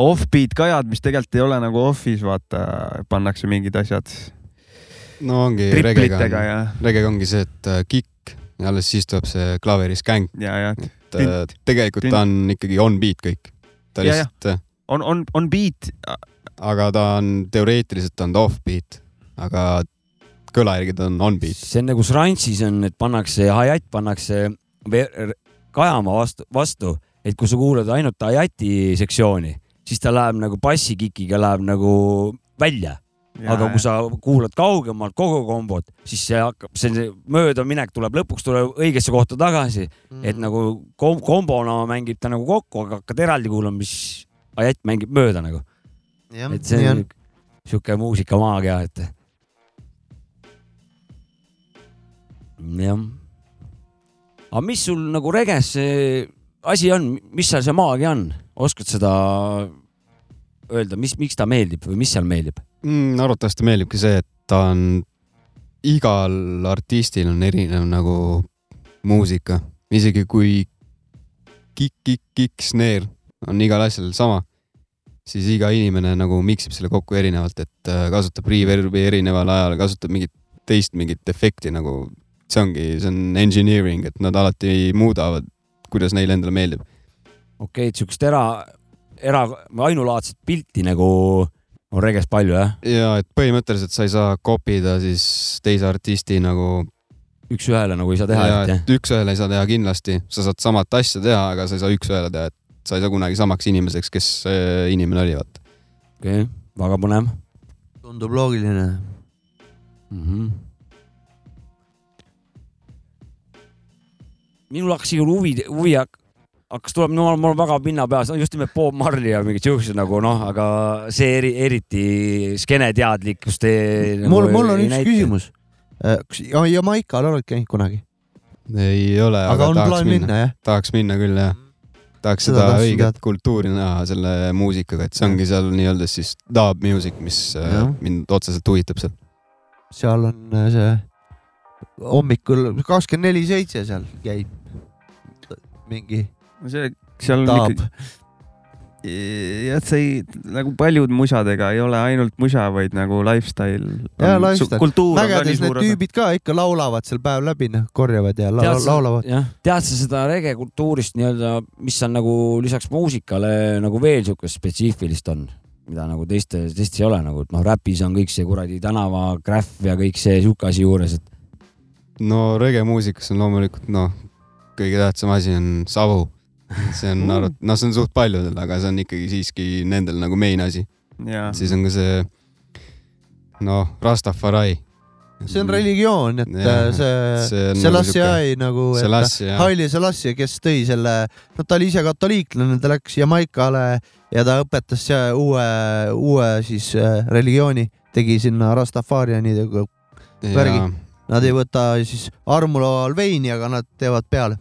off-beat kajad, mis tegelikult ei ole nagu off'is, vaata, pannakse mingid asjad no ongi regega ja, regega ongi see, et äh, kikk ja alles siis tuleb see klaveri skänk, ja, ja et äh, tegelikult ta on ikkagi on beat kõik. ta Ja, lihtsalt, on, on, on beat, aga ta on teoreetiliselt on ta off beat, aga kõla järgi ta on on beat. see on nagu Sransis on, et pannakse hi-hat pannakse kajama vastu, vastu, et kui sa kuulad ainult hi-hati sektsiooni, siis ta läheb nagu bassikikiga läheb nagu välja, aga kui sa kuulad kaugemalt kogu kombot, siis see hakkab, see möödaminek tuleb lõpuks tuleb õigesse kohta tagasi, et nagu kom kombona mängib ta nagu kokku, aga hakkad eraldi kuulama, mis hi-hat mängib mööda nagu, et see on. sihuke muusikamaagia, et. jah. aga mis sul nagu reges see asi on, mis seal see maagia on, oskad seda öelda, mis, miks ta meeldib või mis seal meeldib? mm,. arvatavasti meeldibki see, et ta on, igal artistil on erinev nagu muusika, isegi kui kikk, kikk, kikk, snare on igal asjal sama, siis iga inimene nagu miksib selle kokku erinevalt, et äh, kasutab reverb'i erineval ajal, kasutab mingit teist mingit efekti nagu, see ongi, see on engineering, et nad alati muudavad, kuidas neile endale meeldib. okei okay,, et siukest era, era, ainulaadset pilti nagu on reges palju jah, ja et põhimõtteliselt sa ei saa kopida siis teise artisti nagu üks-ühele nagu ei saa teha, ja et jah. et üks-ühele ei saa teha kindlasti, sa saad samat asja teha, aga sa ei saa üks-ühele teha, et sa ei saa kunagi samaks inimeseks, kes see inimene oli, vaata. okei okay,, väga põnev tundub loogiline. mm. -hmm. minul hakkas igal huvi, huvi hakkas tulema, no mul on väga pinnapeas, just nimelt Bob Marley ja mingid siuksed nagu noh, aga see eri, eriti skeeneteadlikkust ei. mul, mul on üks. küsimus. kas ja- Jamaikal oled käinud kunagi? ei ole, aga aga, on tahaks minna, minna, tahaks minna küll jah. tahaks Seda seda, õiget teada. kultuuri näha selle muusikaga, et see ongi seal nii-öelda siis dub music, mis äh, Jah. mind otseselt huvitab seal. seal on äh, see hommikul kakskümmend neli seitse seal käib mingi see, seal on ikka, jah, see ei, nagu paljud musadega ei ole ainult musa, vaid nagu lifestyle. Jaa, lifestyle. mägedes need tüübid ka ikka laulavad seal päev läbi, noh, korjavad ja la Tead sa- laulavad. tead sa seda rege kultuurist nii-öelda, mis on nagu lisaks muusikale nagu veel siukest spetsiifilist on, mida nagu teiste, teistes ei ole nagu, et noh, räpis on kõik see kuradi tänava grähv ja kõik see sihuke asi juures, et no regemuusikas on loomulikult noh, kõige tähtsam asi on savu. See on arvat-, noh, see on suht paljudel, aga see on ikkagi siiski nendel nagu main asi. siis on ka see noh, Rastafari. see on religioon, et Jah, äh, see, see on see nagu Selassie nagu, et Selassie Haile Selassie, kes tõi selle, no ta oli ise katoliiklane, ta läks Jamaikale ja ta õpetas uue, uue siis äh, religiooni, tegi sinna Rastafarianidega. värgi. ja Nad ei võta siis armuloal veini, aga nad teevad peale.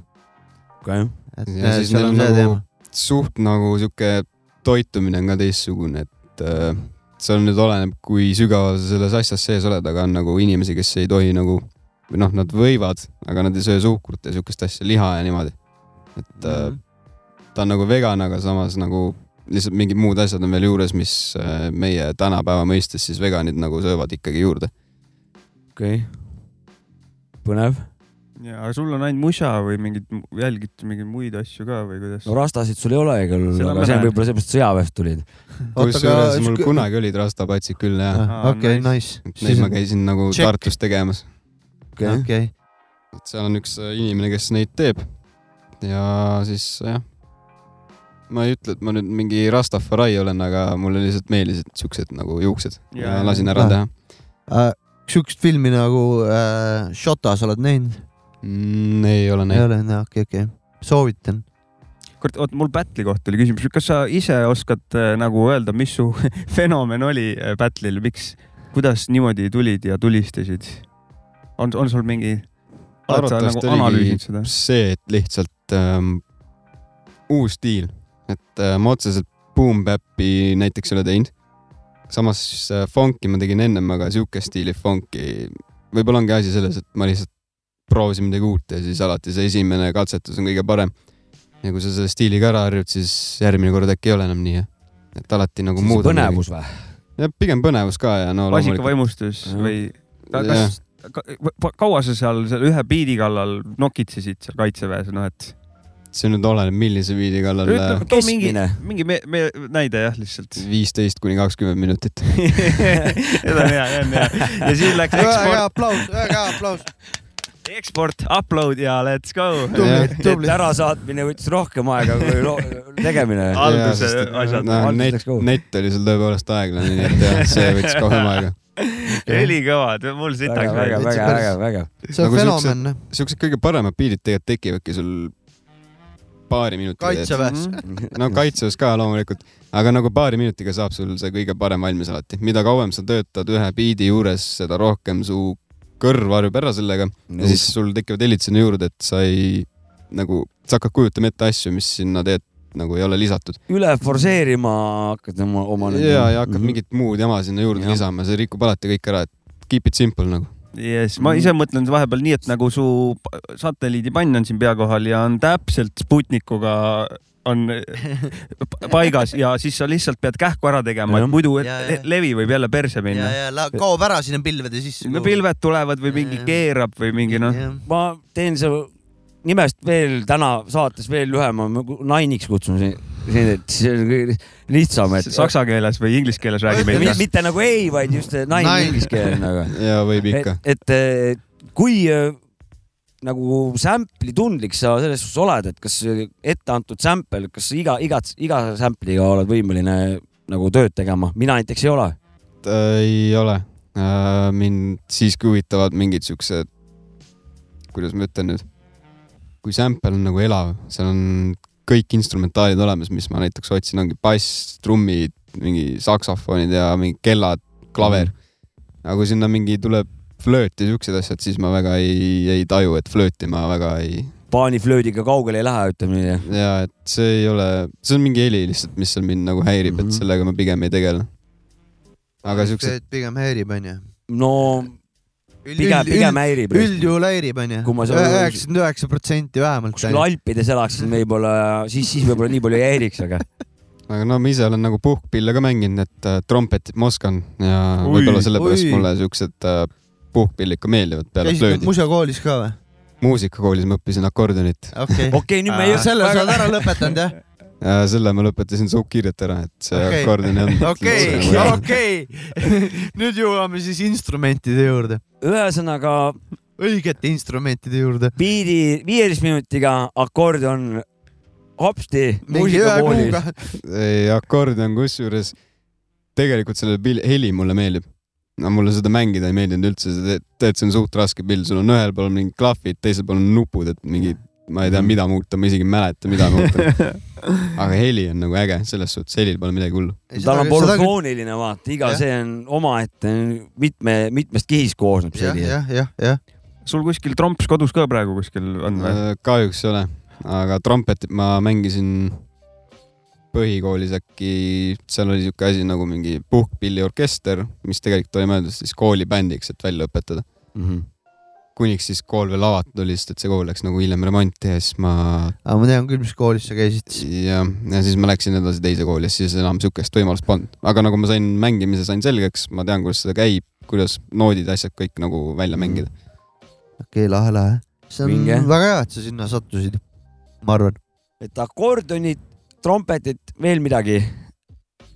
okay. Et Ja siis neil on nagu- suht nagu sihuke toitumine on ka teistsugune, et äh, seal nüüd oleneb, kui sügaval sa selles asjas sees oled, aga on nagu inimesi, kes ei tohi nagu või noh, nad võivad, aga nad ei söö suhkrut ja siukest asja, liha ja niimoodi. et äh, Mhm. ta on nagu vegan, aga samas nagu lihtsalt mingid muud asjad on veel juures, mis äh, meie tänapäeva mõistes siis veganid nagu söövad ikkagi juurde. okei okay.. põnev. Ja aga sul on ainult musa või mingid, jälgid mingeid muid asju ka või kuidas no? rastasid sul ei ole küll, aga see on võib-olla seepärast sõjaväest tulid. [laughs] kusjuures mul kunagi olid rastapatsid küll jah, okei, nice. neid ma käisin nagu Check. Tartus tegemas okei okay.. okei, et seal on üks äh, inimene, kes neid teeb. ja siis jah, ma ei ütle, et ma nüüd mingi Rastafari olen, aga mulle lihtsalt meeldisid siuksed nagu juuksed ja, ja lasin ära jaa. teha äh,. sihukest filmi nagu äh, Shotas oled näinud? mm,. ei ole ei näinud. ole, okei, okei, soovitan. kurat, oot, mul Battle'i kohta oli küsimus, kas sa ise oskad äh, nagu öelda, mis su [laughs] fenomen oli äh, Battle'il, miks, kuidas niimoodi tulid ja tulistasid? on, on sul mingi, oled sa arvatavasti nagu analüüsinud seda oligi? see, et lihtsalt ähm, uus stiil, et äh, ma otseselt Boom Bap'i näiteks ei ole teinud. samas äh, funk'i ma tegin ennem, aga siukest stiili funk'i, võib-olla ongi asi selles, et ma lihtsalt proovisin midagi uut ja siis alati see esimene katsetus on kõige parem. ja kui sa selle stiiliga ära harjud, siis järgmine kord äkki ei ole enam nii, et alati nagu muud. põnevus või? jah, pigem põnevus ka ja no maasikavaimustus Jah. või ka, kas, ka, kaua sa seal selle ühe biidi kallal nokitsesid seal kaitseväes, noh et see nüüd oleneb, millise biidi kallal. too mingi mingi me, me, näide jah, lihtsalt. viisteist kuni kakskümmend minutit. [laughs] see on hea, see on hea. ja siis läks väga hea eksport, aplaus, väga hea aplaus. eksport, upload ja let's go. ärasaatmine võttis rohkem aega kui tegemine. Alguse asjad. no,. Net net oli sul tõepoolest aeglane, nii et jah, see võttis kauem [laughs] aega. ülikõvad, mul sitaks väga, väga, väga, väga. see on Nagu fenomen. siuksed kõige paremad biidid tegelikult tekivadki sul paari minutiga. kaitseväes. no kaitseväes ka loomulikult, aga nagu paari minutiga saab sul see kõige parem valmis alati. mida kauem sa töötad ühe biidi juures, seda rohkem su kõrv harjub ära sellega ja siis sul tekivad helid sinna juurde, et sa ei nagu, sa hakkad kujutama ette asju, mis sinna teed nagu ei ole lisatud. üle forsseerima hakkad oma, oma. ja, ja hakkad mingit muud jama sinna juurde Jah. lisama, see rikub alati kõik ära, et keep it simple nagu. Yes, ma ise mõtlen vahepeal nii, et nagu su satelliidipann on siin pea kohal ja on täpselt Sputnikuga on p- [laughs] paigas ja siis sa lihtsalt pead kähku ära tegema, et muidu et Ja, ja. levi võib jälle perse ja, minna. ja la- kaob ära sinna pilvede sisse. no pilved tulevad või mingi Ja, ja. keerab või mingi noh, ma teen su nimest veel täna saates veel lühema, nainiks kutsun sind, et see on kõige lihtsam, et. saksa keeles või inglise keeles räägime mitte, ikka. mitte nagu ei, vaid just nain inglise keeles nagu. [laughs] ja võib et ikka., et eh, kui eh, nagu sample'i tundlik sa selles suhtes oled, et kas ette antud sample, kas iga, igat, iga sample'iga oled võimeline nagu tööd tegema, mina näiteks ei ole. ei ole. mind siiski huvitavad mingid siuksed, kuidas ma ütlen nüüd, kui sample on nagu elav, seal on kõik instrumentaalid olemas, mis ma näiteks otsin, ongi bass, trummid, mingi saksofonid ja mingid kellad, klaver. -hmm. aga kui sinna mingi tuleb flööt ja siuksed asjad, siis ma väga ei, ei taju, et flööti ma väga ei, paaniflöödiga kaugele ei lähe, ütleme nii. ja et see ei ole, see on mingi heli lihtsalt, mis seal mind nagu häirib mm, -hmm. Mhm. et sellega ma pigem ei tegele. aga siuksed, pigem häirib, onju. no pigem, pigem häirib. üldjuhul häirib, onju. Kui ma seal- üheksakümmend üheksa protsenti vähemalt. kuskil Alpides elaksin võib-olla, siis, siis võib-olla nii palju ei häiriks, aga aga no ma ise olen nagu puhkpille ka mänginud, et äh, trompetit ma oskan ja võib-olla sellepärast oi. mulle siuksed äh, puhkpillid ka meeldivad peale flöödi. muusakoolis ka või? muusikakoolis ma õppisin akordionit okei. [laughs] okei, nüüd me ei Äh, selle sa oled ära lõpetanud jah? ja selle ma lõpetasin suukkiirelt ära, et see Okei. okay. akordion ei olnud. okei, okei. [laughs] nüüd jõuame siis instrumentide juurde, ühesõnaga õigete instrumentide juurde. biidi viieteist minutiga akordion hopsti muusikakoolis. ei, akordion kusjuures tegelikult selle heli mulle meeldib. No mulle seda mängida ei meeldinud üldse, tead, see on suht raske pill, sul on ühel pool mingid klahvid, teisel pool on nupud, et mingi, ma ei tea, mida muuta, ma isegi ei mäleta, mida muuta. [laughs] aga heli on nagu äge, selles suhtes helil pole midagi hullu. tal on polüfooniline, vaata, iga Jah. see on omaette mitme, mitmest kihist koosneb see heli. jah, jah, jah. sul kuskil tromps kodus ka praegu kuskil on või? Äh, kahjuks ei ole, aga trompetit ma mängisin põhikoolis äkki, seal oli siuke asi nagu mingi puhkpilliorkester, mis tegelikult oli mõeldud siis koolibändiks, et välja õpetada. Mhm. kuniks siis kool veel avatud oli, sest et see kool läks nagu hiljem remonti ja siis ma aga ma tean küll, mis koolis sa käisid. ja, ja siis ma läksin edasi teise kooli ja siis enam siukest võimalust polnud, aga nagu ma sain mängimise sain selgeks, ma tean, kuidas seda käib, kuidas noodid, asjad kõik nagu välja mängida. okei, lahe, lahe. see on Vinge. väga hea, et sa sinna sattusid, ma arvan. et akordionit, trompetit, veel midagi.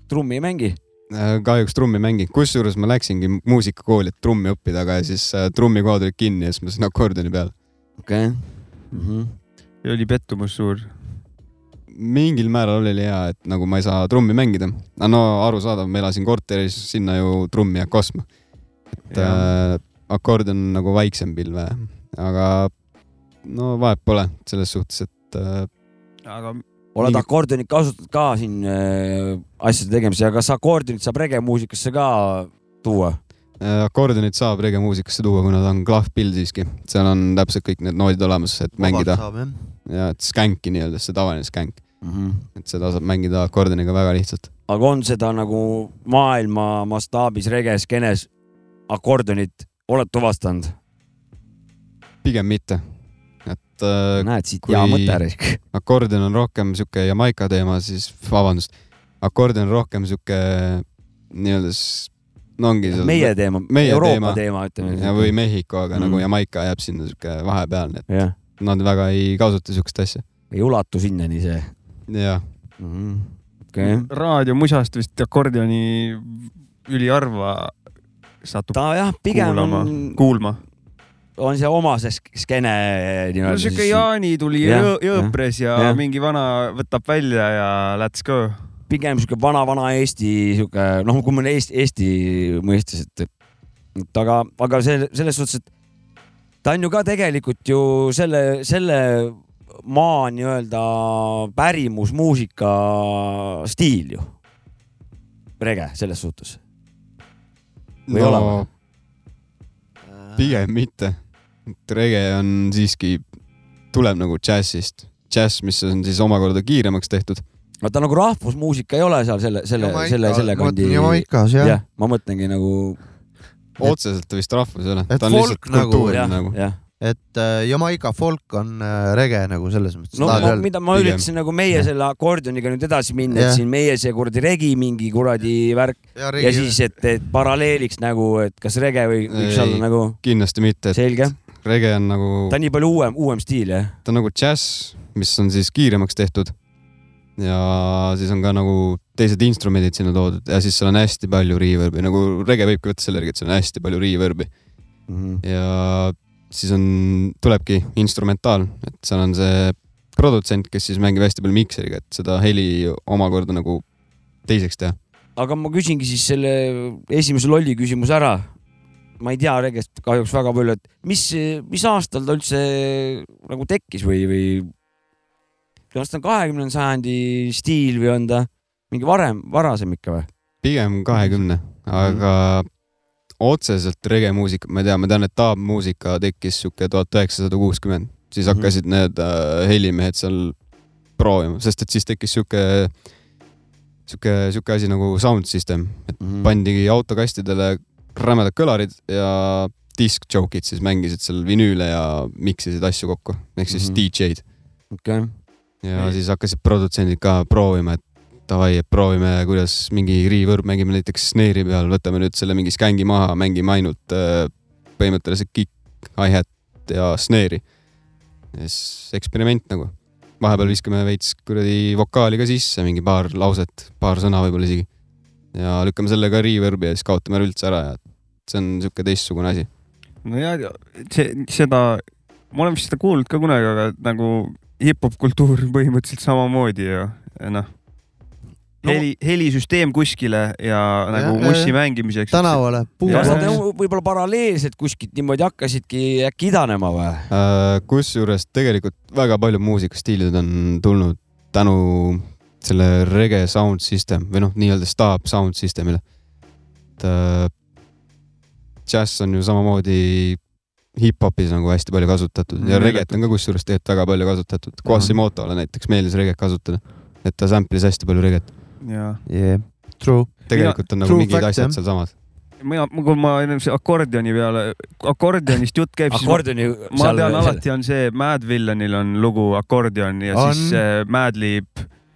trummi ei mängi. Äh, kahjuks trummi ei mängi, kusjuures ma läksingi muusikakooli, et trummi õppida, aga siis äh, trummikood olid kinni ja siis ma sain akordioni peale. okei okay.. ja oli pettumus suur. mingil määral oli hea, et nagu ma ei saa trummi mängida. no arusaadav, ma elasin korteris, sinna ju trummi ei hakka ostma. et äh, akordion on nagu vaiksem pilve, aga no vahet pole selles suhtes, et äh, aga oled Mingi- akordionit kasutanud ka siin äh, asjade tegemisel ja kas akordionit saab regemuusikasse ka tuua? äh, akordionit saab regemuusikasse tuua, kuna ta on klahvpill siiski, seal on täpselt kõik need noodid olemas, et mängida ja et skänki nii-öelda, see tavaline skänk, Mm -hmm. et seda saab mängida akordioniga väga lihtsalt. aga on seda nagu maailma mastaabis regeskeenes akordionit oled tuvastanud? pigem mitte, et äh, näed siit hea mõte [laughs] akordion on rohkem sihuke Jamaica teema, siis vabandust, akordion on rohkem sihuke nii-öelda, no ongi meie teema, meie Euroopa teema. teema, ütleme. ja või Mehhiko, aga mm. Mm. nagu Jamaica jääb sinna sihuke vahepealne, et jah, nad väga ei kasuta siukest asja. ei ulatu sinnani see jah, mm. -hmm. okei okay., raadiomusast vist akordioni üliharva satub ta jah, pigem kuulama on, kuulma. On see oma see sk- skeene no nii-öelda siuke Jaani tuli jõ- jõõpres ja, jah. ja mingi vana võtab välja ja let's go. pigem sihuke vana-vana Eesti sihuke noh, kui me Eesti, Eesti mõistes, et, et aga, aga see selles suhtes, et ta on ju ka tegelikult ju selle, selle maa nii-öelda pärimusmuusika stiil ju. rege selles suhtes. Või ei ole või? pigem mitte. Rege on siiski, tuleb nagu džässist, džäss, mis on siis omakorda kiiremaks tehtud. vaata nagu rahvusmuusika ei ole seal selle, selle, selle, selle kandi. Jamaikas jah jah, ma mõtlengi nagu otseselt ta vist rahvus ei ole, Et ta on folk lihtsalt nagu, kultuur jah nagu,, jah. et äh, Jamaica folk on äh, rege nagu selles mõttes. no ma, mida ma Pigem. üritasin nagu meie Jah. selle akordioniga nüüd edasi minna, et siin meie see kuradi regi mingi kuradi värk ja, ja siis, et, et paralleeliks nagu, et kas rege või võiks olla nagu kindlasti mitte, et selge. Rege on nagu, ta on nii palju uuem, uuem stiil jah. ta on nagu džäss, mis on siis kiiremaks tehtud. ja siis on ka nagu teised instrumendid sinna toodud ja siis seal on hästi palju reverb'i, nagu rege võibki võtta selle järgi, et seal on hästi palju reverb'i ja siis on, tulebki instrumentaal, et seal on see produtsent, kes siis mängib hästi palju mikseriga, et seda heli omakorda nagu teiseks teha. aga ma küsingi siis selle esimese lolli küsimuse ära. Ma ei tea regest kahjuks väga palju, et mis, mis aastal ta üldse nagu tekkis või, või kas ta on kahekümnenda sajandi stiil või on ta mingi varem, varasem ikka või? pigem kahekümne, aga otseselt rege muusika, ma ei tea, ma tean, et taabmuusika tekkis sihuke tuhat üheksasada kuuskümmend, siis Mhm. hakkasid need äh, helimehed seal proovima, sest et siis tekkis sihuke, sihuke, sihuke asi nagu sound system, et Mhm. pandigi autokastidele rämedad kõlarid ja disk joke'id siis mängisid seal vinüüle ja miksisid asju kokku, ehk siis Mhm. DJ-d okei, ja Ei. siis hakkasid produtsendid ka proovima, et davai, et proovime, kuidas mingi reverb mängime näiteks snare'i peal, võtame nüüd selle mingi skängi maha, mängime ainult äh, põhimõtteliselt kick, hi-hat ja snare'i. ja siis eksperiment nagu. vahepeal viskame veits kuradi vokaali ka sisse, mingi paar lauset, paar sõna võib-olla isegi. ja lükkame selle ka reverb'i ja siis kaotame ära üldse ära ja see on sihuke teistsugune asi. no ja see, seda, ma olen vist seda kuulnud ka kunagi, aga nagu hip-hop kultuur põhimõtteliselt samamoodi ju, noh. No- heli, helisüsteem kuskile ja nagu mussi mängimiseks. tänavale, kas nad võib-olla paralleelselt kuskilt niimoodi hakkasidki äkki idanema või? Äh, kusjuures tegelikult väga paljud muusikastiilid on tulnud tänu selle rege sound system või noh, nii-öelda staab sound system'ile. et äh, džäss on ju samamoodi hip-hopis nagu hästi palju kasutatud ja Mm, reget on ka kusjuures tegelikult väga palju kasutatud. Quasimotole näiteks meeldis reget kasutada, et ta sample'is hästi palju reget. jaa, yeah.. True. tegelikult on nagu mingid asjad jah. sealsamad. mina, kui ma see akordioni peale, akordionist jutt käib, siis ma, akordioni. ma tean alati on see Mad Villainil on lugu akordion ja On. siis äh, Madlib,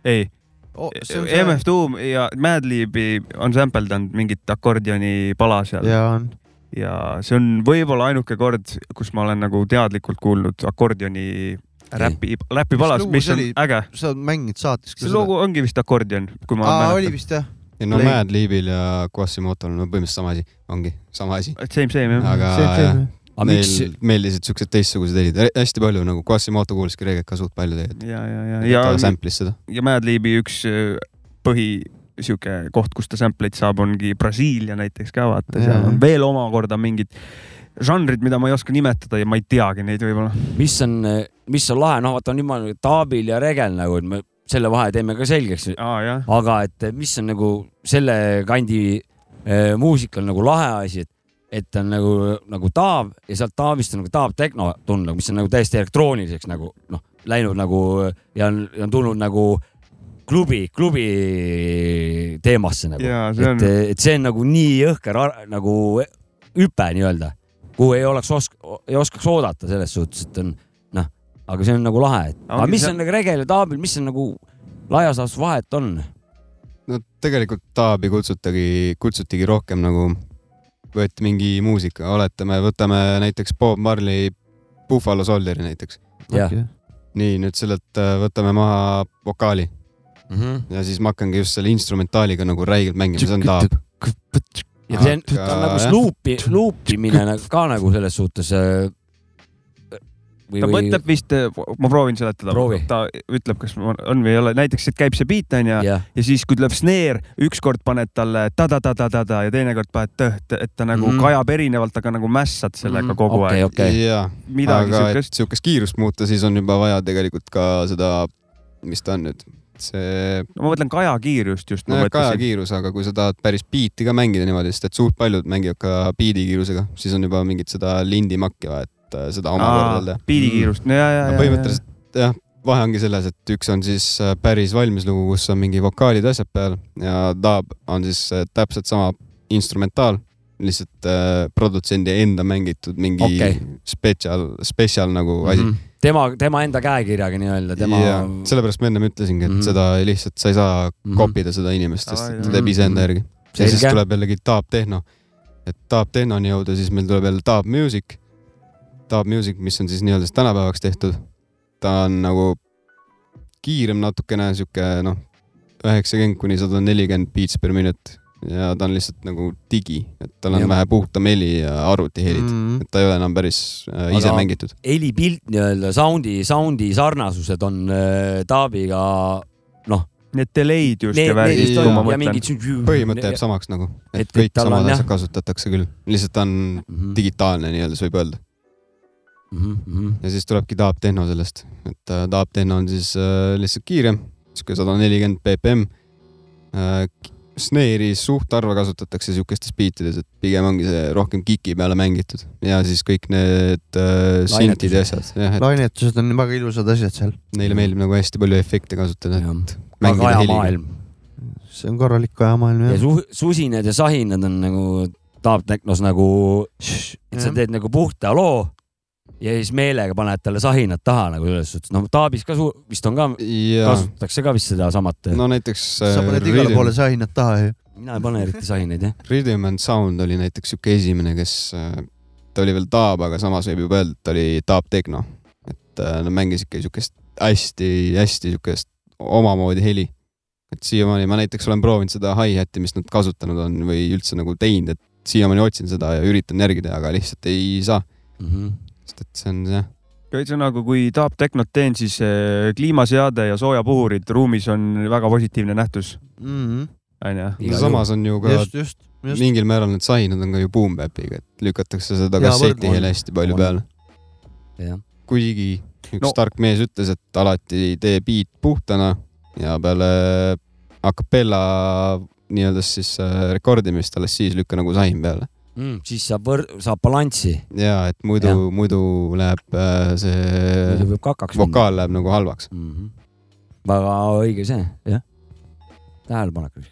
ei, Oh, MF Doom ja Madlibi on sampeldanud mingit akordioni pala seal ja. ja on. Ja see on võib-olla ainuke kord, kus ma olen nagu teadlikult kuulnud akordioni räpi, räpipalas, mis see on oli? äge. sa mängid saates see lugu ongi vist akordion, kui ma oli vist jah? ei no. Mad Libil ja Quasimotol on põhimõtteliselt sama asi, ongi sama asi. Same, same jah. aga see jah, aga neil miks, meeldisid siuksed teistsugused helid, hästi palju nagu Quasimoto kuulaski reget ka suht palju tegelikult. ja, ja, ja, ja ja ta, sample'is seda. ja Madlibi üks äh, põhi sihuke koht, kus ta sample'id saab, ongi Brasiilia näiteks ka vaata, seal on veel omakorda mingid žanrid, mida ma ei oska nimetada ja ma ei teagi neid võib-olla. mis on, mis on lahe, noh, vaata niimoodi Taabil ja Regel nagu, et me selle vahe teeme ka selgeks, jah, aga et mis on nagu selle kandi äh, muusika on nagu lahe asi, et, et on nagu, nagu Taav ja sealt Taavist on nagu Taav Tehno tulnud, mis on nagu täiesti elektrooniliseks nagu noh, läinud nagu ja on, ja on tulnud nagu klubi, klubi teemasse nagu. on et, et see on nagu nii jõhker nagu hüpe nii-öelda, kuhu ei oleks osk-, ei oskaks oodata selles suhtes, et on noh, aga see on nagu lahe, et aga mis see- on nagu Regel ja Taabil, mis on nagu laias laastus vahet on? no tegelikult Taabi kutsutagi, kutsutigi rohkem nagu, võeti mingi muusika, oletame, võtame näiteks Bob Marley Buffalo Soldieri näiteks. jah, nii, nüüd sellelt äh, võtame maha vokaali Mhm. ja siis ma hakkangi just selle instrumentaaliga nagu räigelt mängima, see on Taab. ja see on, ta on nagu sluupi, luupimine nagu ka nagu selles suhtes. või, ta või mõtleb vist, ma proovin seletada Proovi., ta ütleb, kas on või ei ole, näiteks, et käib see beat onju jah, ja siis, kui tuleb snare, ükskord paned talle ta-ta-ta-ta-ta ja teinekord paned tõht, et ta nagu mm. kajab erinevalt, aga nagu mässad sellega Mhm. kogu Okei, aeg. okei. jaa, midagi siukest. siukest kiirust muuta, siis on juba vaja tegelikult ka seda, mis ta on nüüd, see no ma mõtlen kajakiirust just. no, kaja kiirus, aga kui sa tahad päris biiti ka mängida niimoodi, sest et suht paljud mängivad ka biidi kiirusega, siis on juba mingit seda lindimakki vaja, et äh, seda omakorda teha. biidikiirust, no ja, ja, ja. põhimõtteliselt jah, vahe ongi selles, et üks on siis äh, päris valmis lugu, kus on mingi vokaalid, asjad peal ja Dub on siis äh, täpselt sama instrumentaal, lihtsalt produtsendi enda mängitud mingi okay. spetsial, spetsial nagu asi mm. Mhm. tema, tema enda käekirjaga nii-öelda, tema -hmm. sellepärast ma ennem ütlesingi, et mm. -hmm. seda ei lihtsalt, sa ei saa mm. -hmm. kopida seda inimest, sest et ta teeb iseenda järgi. ja siis tuleb jällegi Dub Tehno. et Dub Tehnoni jõuda, siis meil tuleb jälle Dub Music. Dub Music, mis on siis nii-öelda tänapäevaks tehtud. ta on nagu kiirem natukene, sihuke noh, üheksakümmend kuni sada nelikümmend beats per minute ja ta on lihtsalt nagu digi, et tal on Jah. vähe puhtam heli ja arvutihelid mm, mm. -hmm. et ta ei ole enam päris äh, ise Aga- mängitud. helipilt nii-öelda, sound'i, sound'i sarnasused on äh, Taabiga Need delay'd just Need- ja värgid, kui ma ja mõtlen. mingid põhimõte jääb samaks nagu, et Et- et kõik on samad jah- asjad kasutatakse küll, lihtsalt ta on Mhm. digitaalne nii-öelda, siis võib öelda. Mhm, mhm. ja siis tulebki Taab Tehno sellest, et äh, Taab Tehno on siis äh, lihtsalt kiirem, sihuke sada nelikümmend BPM äh,. Snare'i suht harva kasutatakse siukestes biitides, et pigem ongi see rohkem kiki peale mängitud. Ja siis kõik need äh, sintid ja asjad, et lainetused on väga ilusad asjad seal, neile meeldib nagu hästi palju efekte kasutada, aga ajamaailm see on korralik ajamaailm ja jah. su susinad ja sahinad on nagu Taap Teknos nagu, et sa teed nagu puhta loo ja siis meelega paned talle sahinad taha nagu selles suhtes, noh Taabis ka su- vist on ka, kasutatakse ka vist sedasamat. no näiteks sa paned igale poole sahinad taha ju. mina ei pane eriti sahinaid jah. Rhythm and Sound oli näiteks siuke esimene, kes, ta oli veel Taab, aga samas võib juba öelda, et ta oli Taab Techno. et äh, nad mängisid ikka siukest hästi-hästi siukest omamoodi heli. et siiamaani ma näiteks olen proovinud seda hi-hat'i, mis nad kasutanud on või üldse nagu teinud, et siiamaani otsin seda ja üritan järgi teha, aga lihtsalt ei saa, Mhm. Sest et see on jah, ühesõnaga, kui Taap Tehnot teen, siis eh, kliimaseade ja soojapuhurid ruumis on väga positiivne nähtus, onju. Igal samas on ju ka just, just, just. mingil määral need sahinad on ka ju boom bap'iga, et lükatakse seda kasseti heli hästi palju on. peale. kuigi üks No- tark mees ütles, et alati tee beat puhtana ja peale a capella nii-öelda siis äh, rekordimist alles siis lükka nagu sahin peale. Mm, siis saab võr-, saab balanssi, ja et muidu, muidu läheb äh, see muidu võib kakaks minna vokaal läheb nagu halvaks. mm. -hmm. väga õige see, jah. tähelepanek.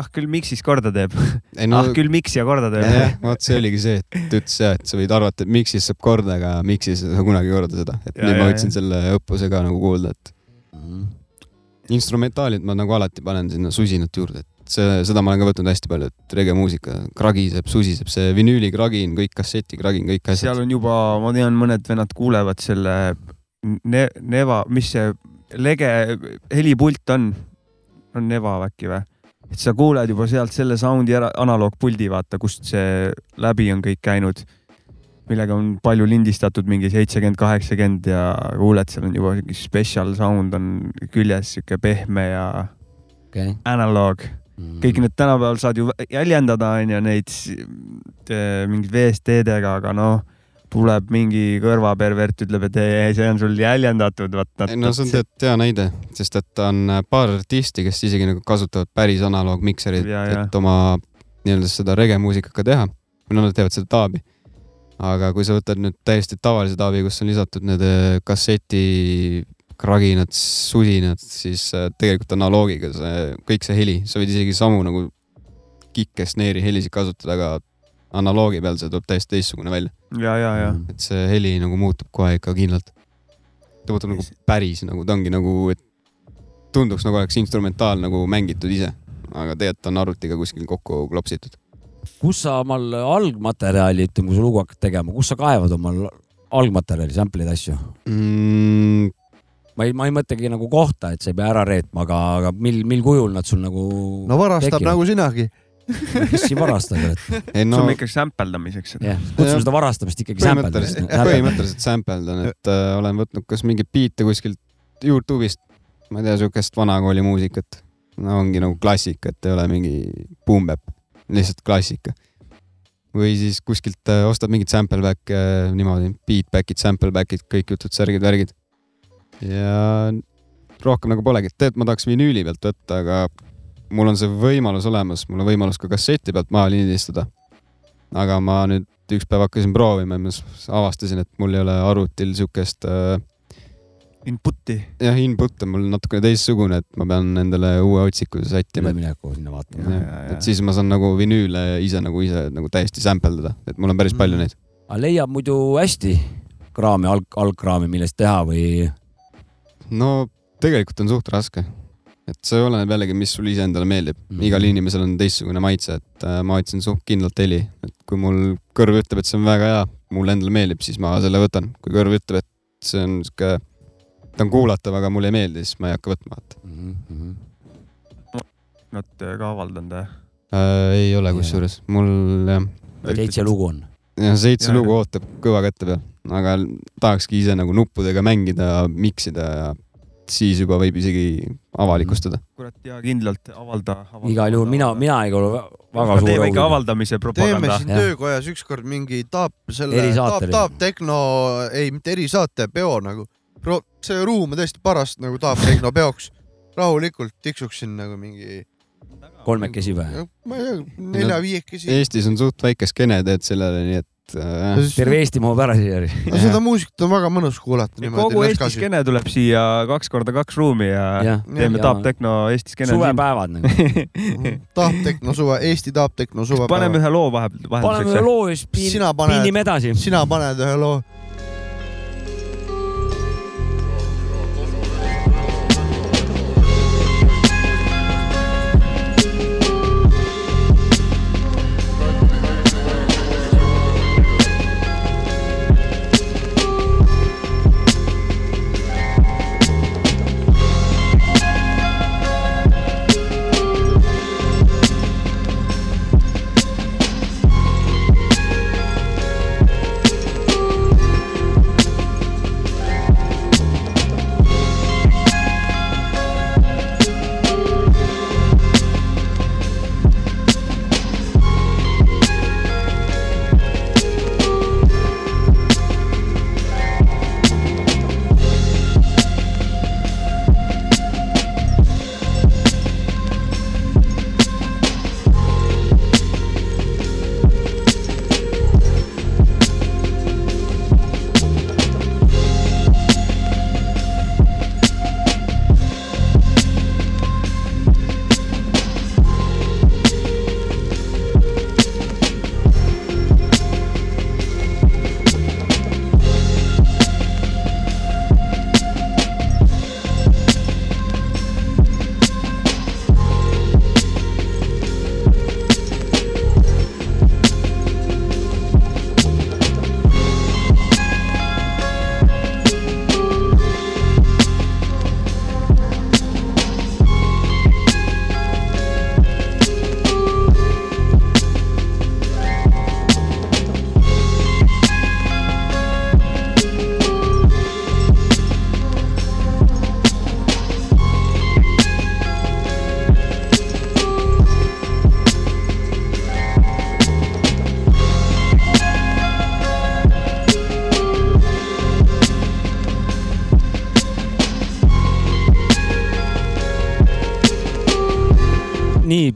ah küll Mixis korda teeb, ei ah küll Mix ja korda teeb. jah, vot see oligi see, et ta ütles ja, et sa võid arvata, et Mixis saab korda, aga Mixis ei saa kunagi korda seda, et Ja, nüüd ja, ma ja. võtsin selle õppuse ka nagu kuulda, et Mhm. instrumentaalid ma nagu alati panen sinna susinat juurde, et see, seda ma olen ka võtnud hästi palju, et regemuusika kragiseb, susiseb, see vinüüli kragin, kõik kasseti kragin, kõik seal asjad. on juba, ma tean, mõned vennad kuulevad selle ne, Neva, mis see lege helipult on, on Neva äkki või? et sa kuuled juba sealt selle sound'i ära, analoogpuldi, vaata, kust see läbi on kõik käinud, millega on palju lindistatud, mingi seitsekümmend, kaheksakümmend ja kuuled, seal on juba mingi special sound on küljes, sihuke pehme ja okei. analoog kõik need tänapäeval saad ju jäljendada, onju, neid mingid VST-dega, aga noh, tuleb mingi kõrvapervert, ütleb, et ei, see on sul jäljendatud, vaat. no see on tead hea näide, sest et on äh, paar artisti, kes isegi nagu kasutavad päris analoogmikserit, et oma nii-öelda seda regemuusikaga teha. või no nad teevad seda taabi. aga kui sa võtad nüüd täiesti tavalise taabi, kus on lisatud need äh, kasseti kraginad, susinad, siis äh, tegelikult analoogiga see, kõik see heli, sa võid isegi samu nagu kikke, snare'i helisid kasutada, aga analoogi peal see tuleb täiesti teistsugune välja. ja, ja, ja. et see heli nagu muutub kohe ikka kindlalt. ta muutub nagu päris nagu, ta ongi nagu, et tunduks nagu oleks instrumentaal nagu mängitud ise, aga tegelikult on arvutiga kuskil kokku klopsitud. kus sa omal algmaterjali, ütleme, kui sa lugu hakkad tegema, kus sa kaevad omal algmaterjali, sample'id, asju? Mm, ma ei, ma ei mõtlegi nagu kohta, et sa ei pea ära reetma, aga, aga mil, mil kujul nad sul nagu no varastab tekivad? nagu sinagi. kes siin varastab, et no, see on ikka sämpeldamiseks seda. jah, kutsume seda varastamist ikkagi sämpeldamiseks. põhimõtteliselt sample dan, et äh, olen võtnud kas mingeid biite kuskilt Youtube'ist, ma ei tea, siukest vanakooli muusikat. no ongi nagu klassika, et ei ole mingi boom bap, lihtsalt klassika. või siis kuskilt äh, ostad mingit sample back'e äh, niimoodi, beat back'id, sample back'id, kõik jutud, särgid, värgid. Ja rohkem nagu polegi, tegelikult ma tahaks vinüüli pealt võtta, aga mul on see võimalus olemas, mul on võimalus ka kasseti pealt maha lindistada. aga ma nüüd üks päev hakkasin proovima ja ma avastasin, et mul ei ole arvutil siukest äh, Input'i. jah, input on mul natukene teistsugune, et ma pean endale uue otsiku sättima, ülemineku sinna vaatama. Et siis ma saan nagu vinüüle ise nagu ise nagu täiesti sample dada, et mul on päris palju neid. aga leiab muidu hästi kraami, alg, algkraami, millest teha või? No tegelikult on suht raske, et see oleneb jällegi, mis sulle ise endale meeldib mm. Mhm.. igal inimesel on teistsugune maitse, et äh, ma otsin suht kindlalt heli, et kui mul kõrv ütleb, et see on väga hea, mulle endale meeldib, siis ma selle võtan, kui kõrv ütleb, et see on sihuke, ta on kuulatav, aga mulle ei meeldi, siis ma ei hakka võtma, et Nad äh, ka avaldanud või? äh, ei ole kusjuures, mul jah, seitse lugu on. Jah seitse Jaa, lugu ootab kõva kätte peal, aga tahakski ise nagu nuppudega mängida, miksida ja siis juba võib isegi avalikustada. kurat ja kindlalt avalda, avalda. igal juhul mina, mina ei ole väga suur teeme ikka avaldamise teeme propaganda. siin jah. töökojas ükskord mingi taap, selle taap, taap tehno, ei mitte erisaate, peo nagu. see ruum on tõesti parast nagu taap tehno peoks. rahulikult tiksuksin nagu mingi kolmekesi või? ma ei tea, nelja-viiekesi. Eestis on suht väike skeene tead sellele, nii et äh, terve Eesti mahub ära siia. no seda muusikat on väga mõnus kuulata kogu Eesti skeene tuleb siia kaks korda kaks ruumi ja jah, teeme Ja- Taap Tehno Eesti skeene suvepäevad nagu. Taap Tehno suve, Eesti Taap Tehno suve. paneme ühe loo vahepeal, paneme ühe loo ja siis piin- Sina paned- piinime edasi. sina paned ühe loo.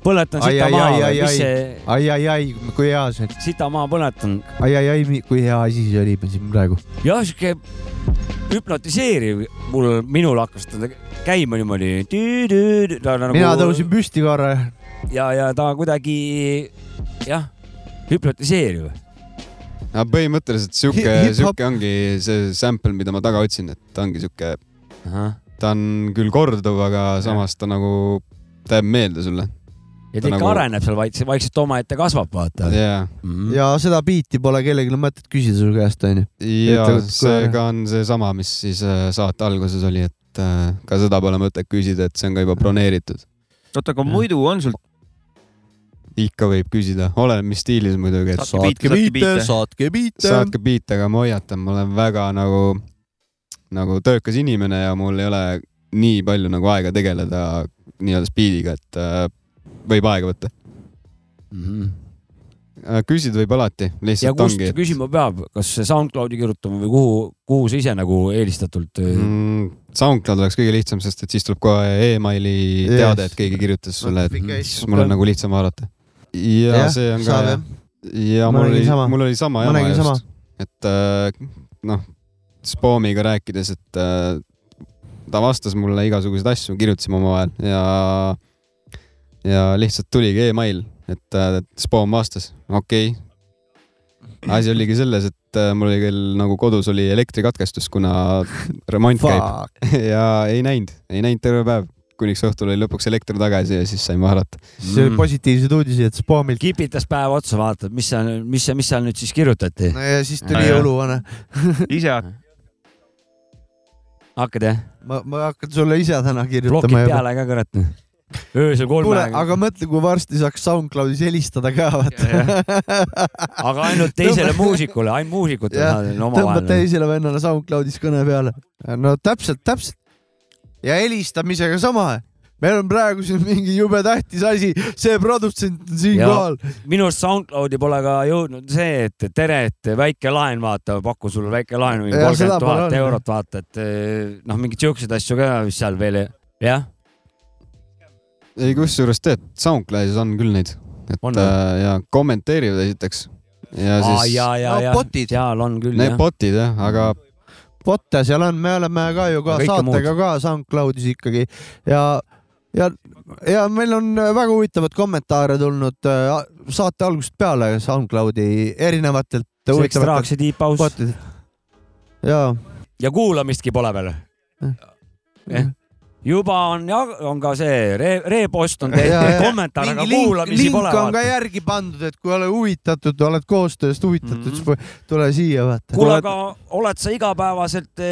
Põletan sita maha ai, või ai, mis ai. see, ai, ai, ai, kui hea see, sita maha põletan. ai, ai, ai, kui hea asi see oli siin praegu. jah, sihuke hüpnotiseeriv mul, minul hakkas ta käima niimoodi. Nagu, mina tõusin püsti korra. ja, ja ta kuidagi jah, hüpnotiseeriv. aga põhimõtteliselt sihuke, sihuke ongi see sample, mida ma taga otsin, et ta ongi sihuke, ta on küll korduv, aga samas ta nagu, ta jääb meelde sulle. Ta Ta ikka nagu- areneb seal vaikselt, vaikselt omaette kasvab, vaata. jaa, ja ja seda biiti pole kellelgi mõtet küsida su käest, onju. ja see ka on seesama, mis siis äh, saate alguses oli, et äh, ka seda pole mõtet küsida, et see on ka juba broneeritud. oota, aga muidu on sul ikka võib küsida, oleneb mis stiilis muidugi, et Saatke biite, saatke biite. saatke biite. saatke biite, aga ma hoiatan, ma olen väga nagu, nagu töökas inimene ja mul ei ole nii palju nagu aega tegeleda nii-öelda speediga, et äh, võib aega võtta. Äh, küsida võib alati, ja lihtsalt kust ongi. küsima peab, kas SoundCloudi kirjutama või kuhu, kuhu sa ise nagu eelistatult mm.? Mm, SoundCloud oleks kõige lihtsam, sest et siis tuleb kohe emaili Yes. teade, et keegi kirjutas sulle, et siis mul on nagu lihtsam vaadata. ja Jah, see on ka ja mul oli sama., mul oli sama Ma jama just, et äh, noh, spoomiga rääkides, et äh, ta vastas mulle igasuguseid asju, kirjutasime omavahel ja ja lihtsalt tuligi email, et äh, spoom vastas, okei okay.. asi oligi selles, et äh, mul oli küll nagu kodus oli elektrikatkestus, kuna [laughs] remont käib [laughs] ja ei näinud, ei näinud terve päev, kuniks õhtul oli lõpuks elekter tagasi ja siis sain maharata. see oli positiivseid uudiseid, et spoomilt. kipitas päev otsa, vaatad, mis seal, mis, mis seal nüüd siis kirjutati. no ja siis tuli jõuluvana. [laughs] ise hakkad jah? ma, ma hakkan sulle ise täna plokid kirjutama juba. peale ka kurat. Öösel kolme kuule, aga mõtle, kui varsti saaks SoundCloudis helistada ka, vaata. aga ainult teisele muusikule, ainult muusikutele Jah, saad tõmbad omavahel. teisele vennale SoundCloudis kõne peale. no täpselt, täpselt. ja helistamisega sama. meil on praegu siin mingi jube tähtis asi, see produtsent on siinkohal. minu arust SoundCloudi pole ka jõudnud see, et tere, et väike laen, vaata, paku sulle väike laen, mingi kolmkümmend tuhat eurot, vaata, et eh, noh, mingeid siukseid asju ka, mis seal veel, jah. ei, kusjuures tead, SoundCloudis on küll neid, et On äh, ja kommenteerivad esiteks ja aa siis ja, ja, no ja botid. seal on küll need jah. bot'id jah, aga botte seal on, me oleme ka ju ka saatega ka SoundCloudis ikkagi. Ja, ja, ja meil on väga huvitavaid kommentaare tulnud äh, saate algusest peale SoundCloudi erinevatelt huvitavatelt Drugs ja botidelt. ja, ja kuulamistki pole veel. Eh, juba on ja on ka see re, repost on Ja, ja. tehtud, kommentaar, aga link, kuulamisi link pole. on ka järgi pandud, et kui oled huvitatud, oled koostööst huvitatud mm, -hmm. tule siia vaata. kuule, aga oled sa igapäevaselt,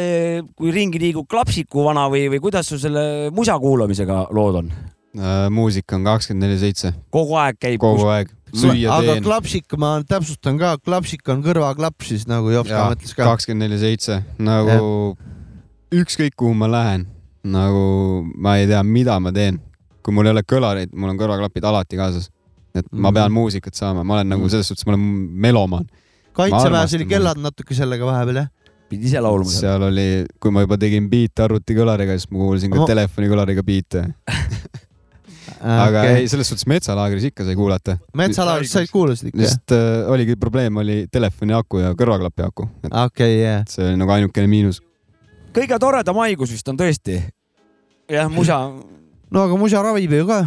kui ringi liigub klapsiku vana või, või kuidas sul selle musa kuulamisega lood on? äh, muusika on kakskümmend neli seitse kogu aeg käib. kogu aeg, süüa aga teen klapsik, ma täpsustan ka, klapsik on kõrvaklapp siis nagu Jops ka ja mõtles ka. kakskümmend neli seitse nagu ükskõik kuhu ma lähen, nagu ma ei tea, mida ma teen, kui mul ei ole kõlareid, mul on kõrvaklapid alati kaasas. et ma Mhm. pean muusikat saama, ma olen nagu Mhm. selles suhtes, ma olen melomaan. kaitseväes oli kellad natuke sellega vahepeal jah? pidi ise laulma seal. seal oli, kui ma juba tegin biite arvutikõlariga, siis ma kuulsin ka No. telefonikõlariga biite. [laughs] aga okay. ei, selles suhtes metsalaagris ikka sai kuulata. metsalaagris said kuulasid ikka lihtsalt äh, oligi probleem oli telefoni aku ja kõrvaklapi aku, et okei, jah. see oli nagu ainukene miinus. Kõige toredam haigus vist on tõesti. jah, musa, no aga musa ravib ju ka.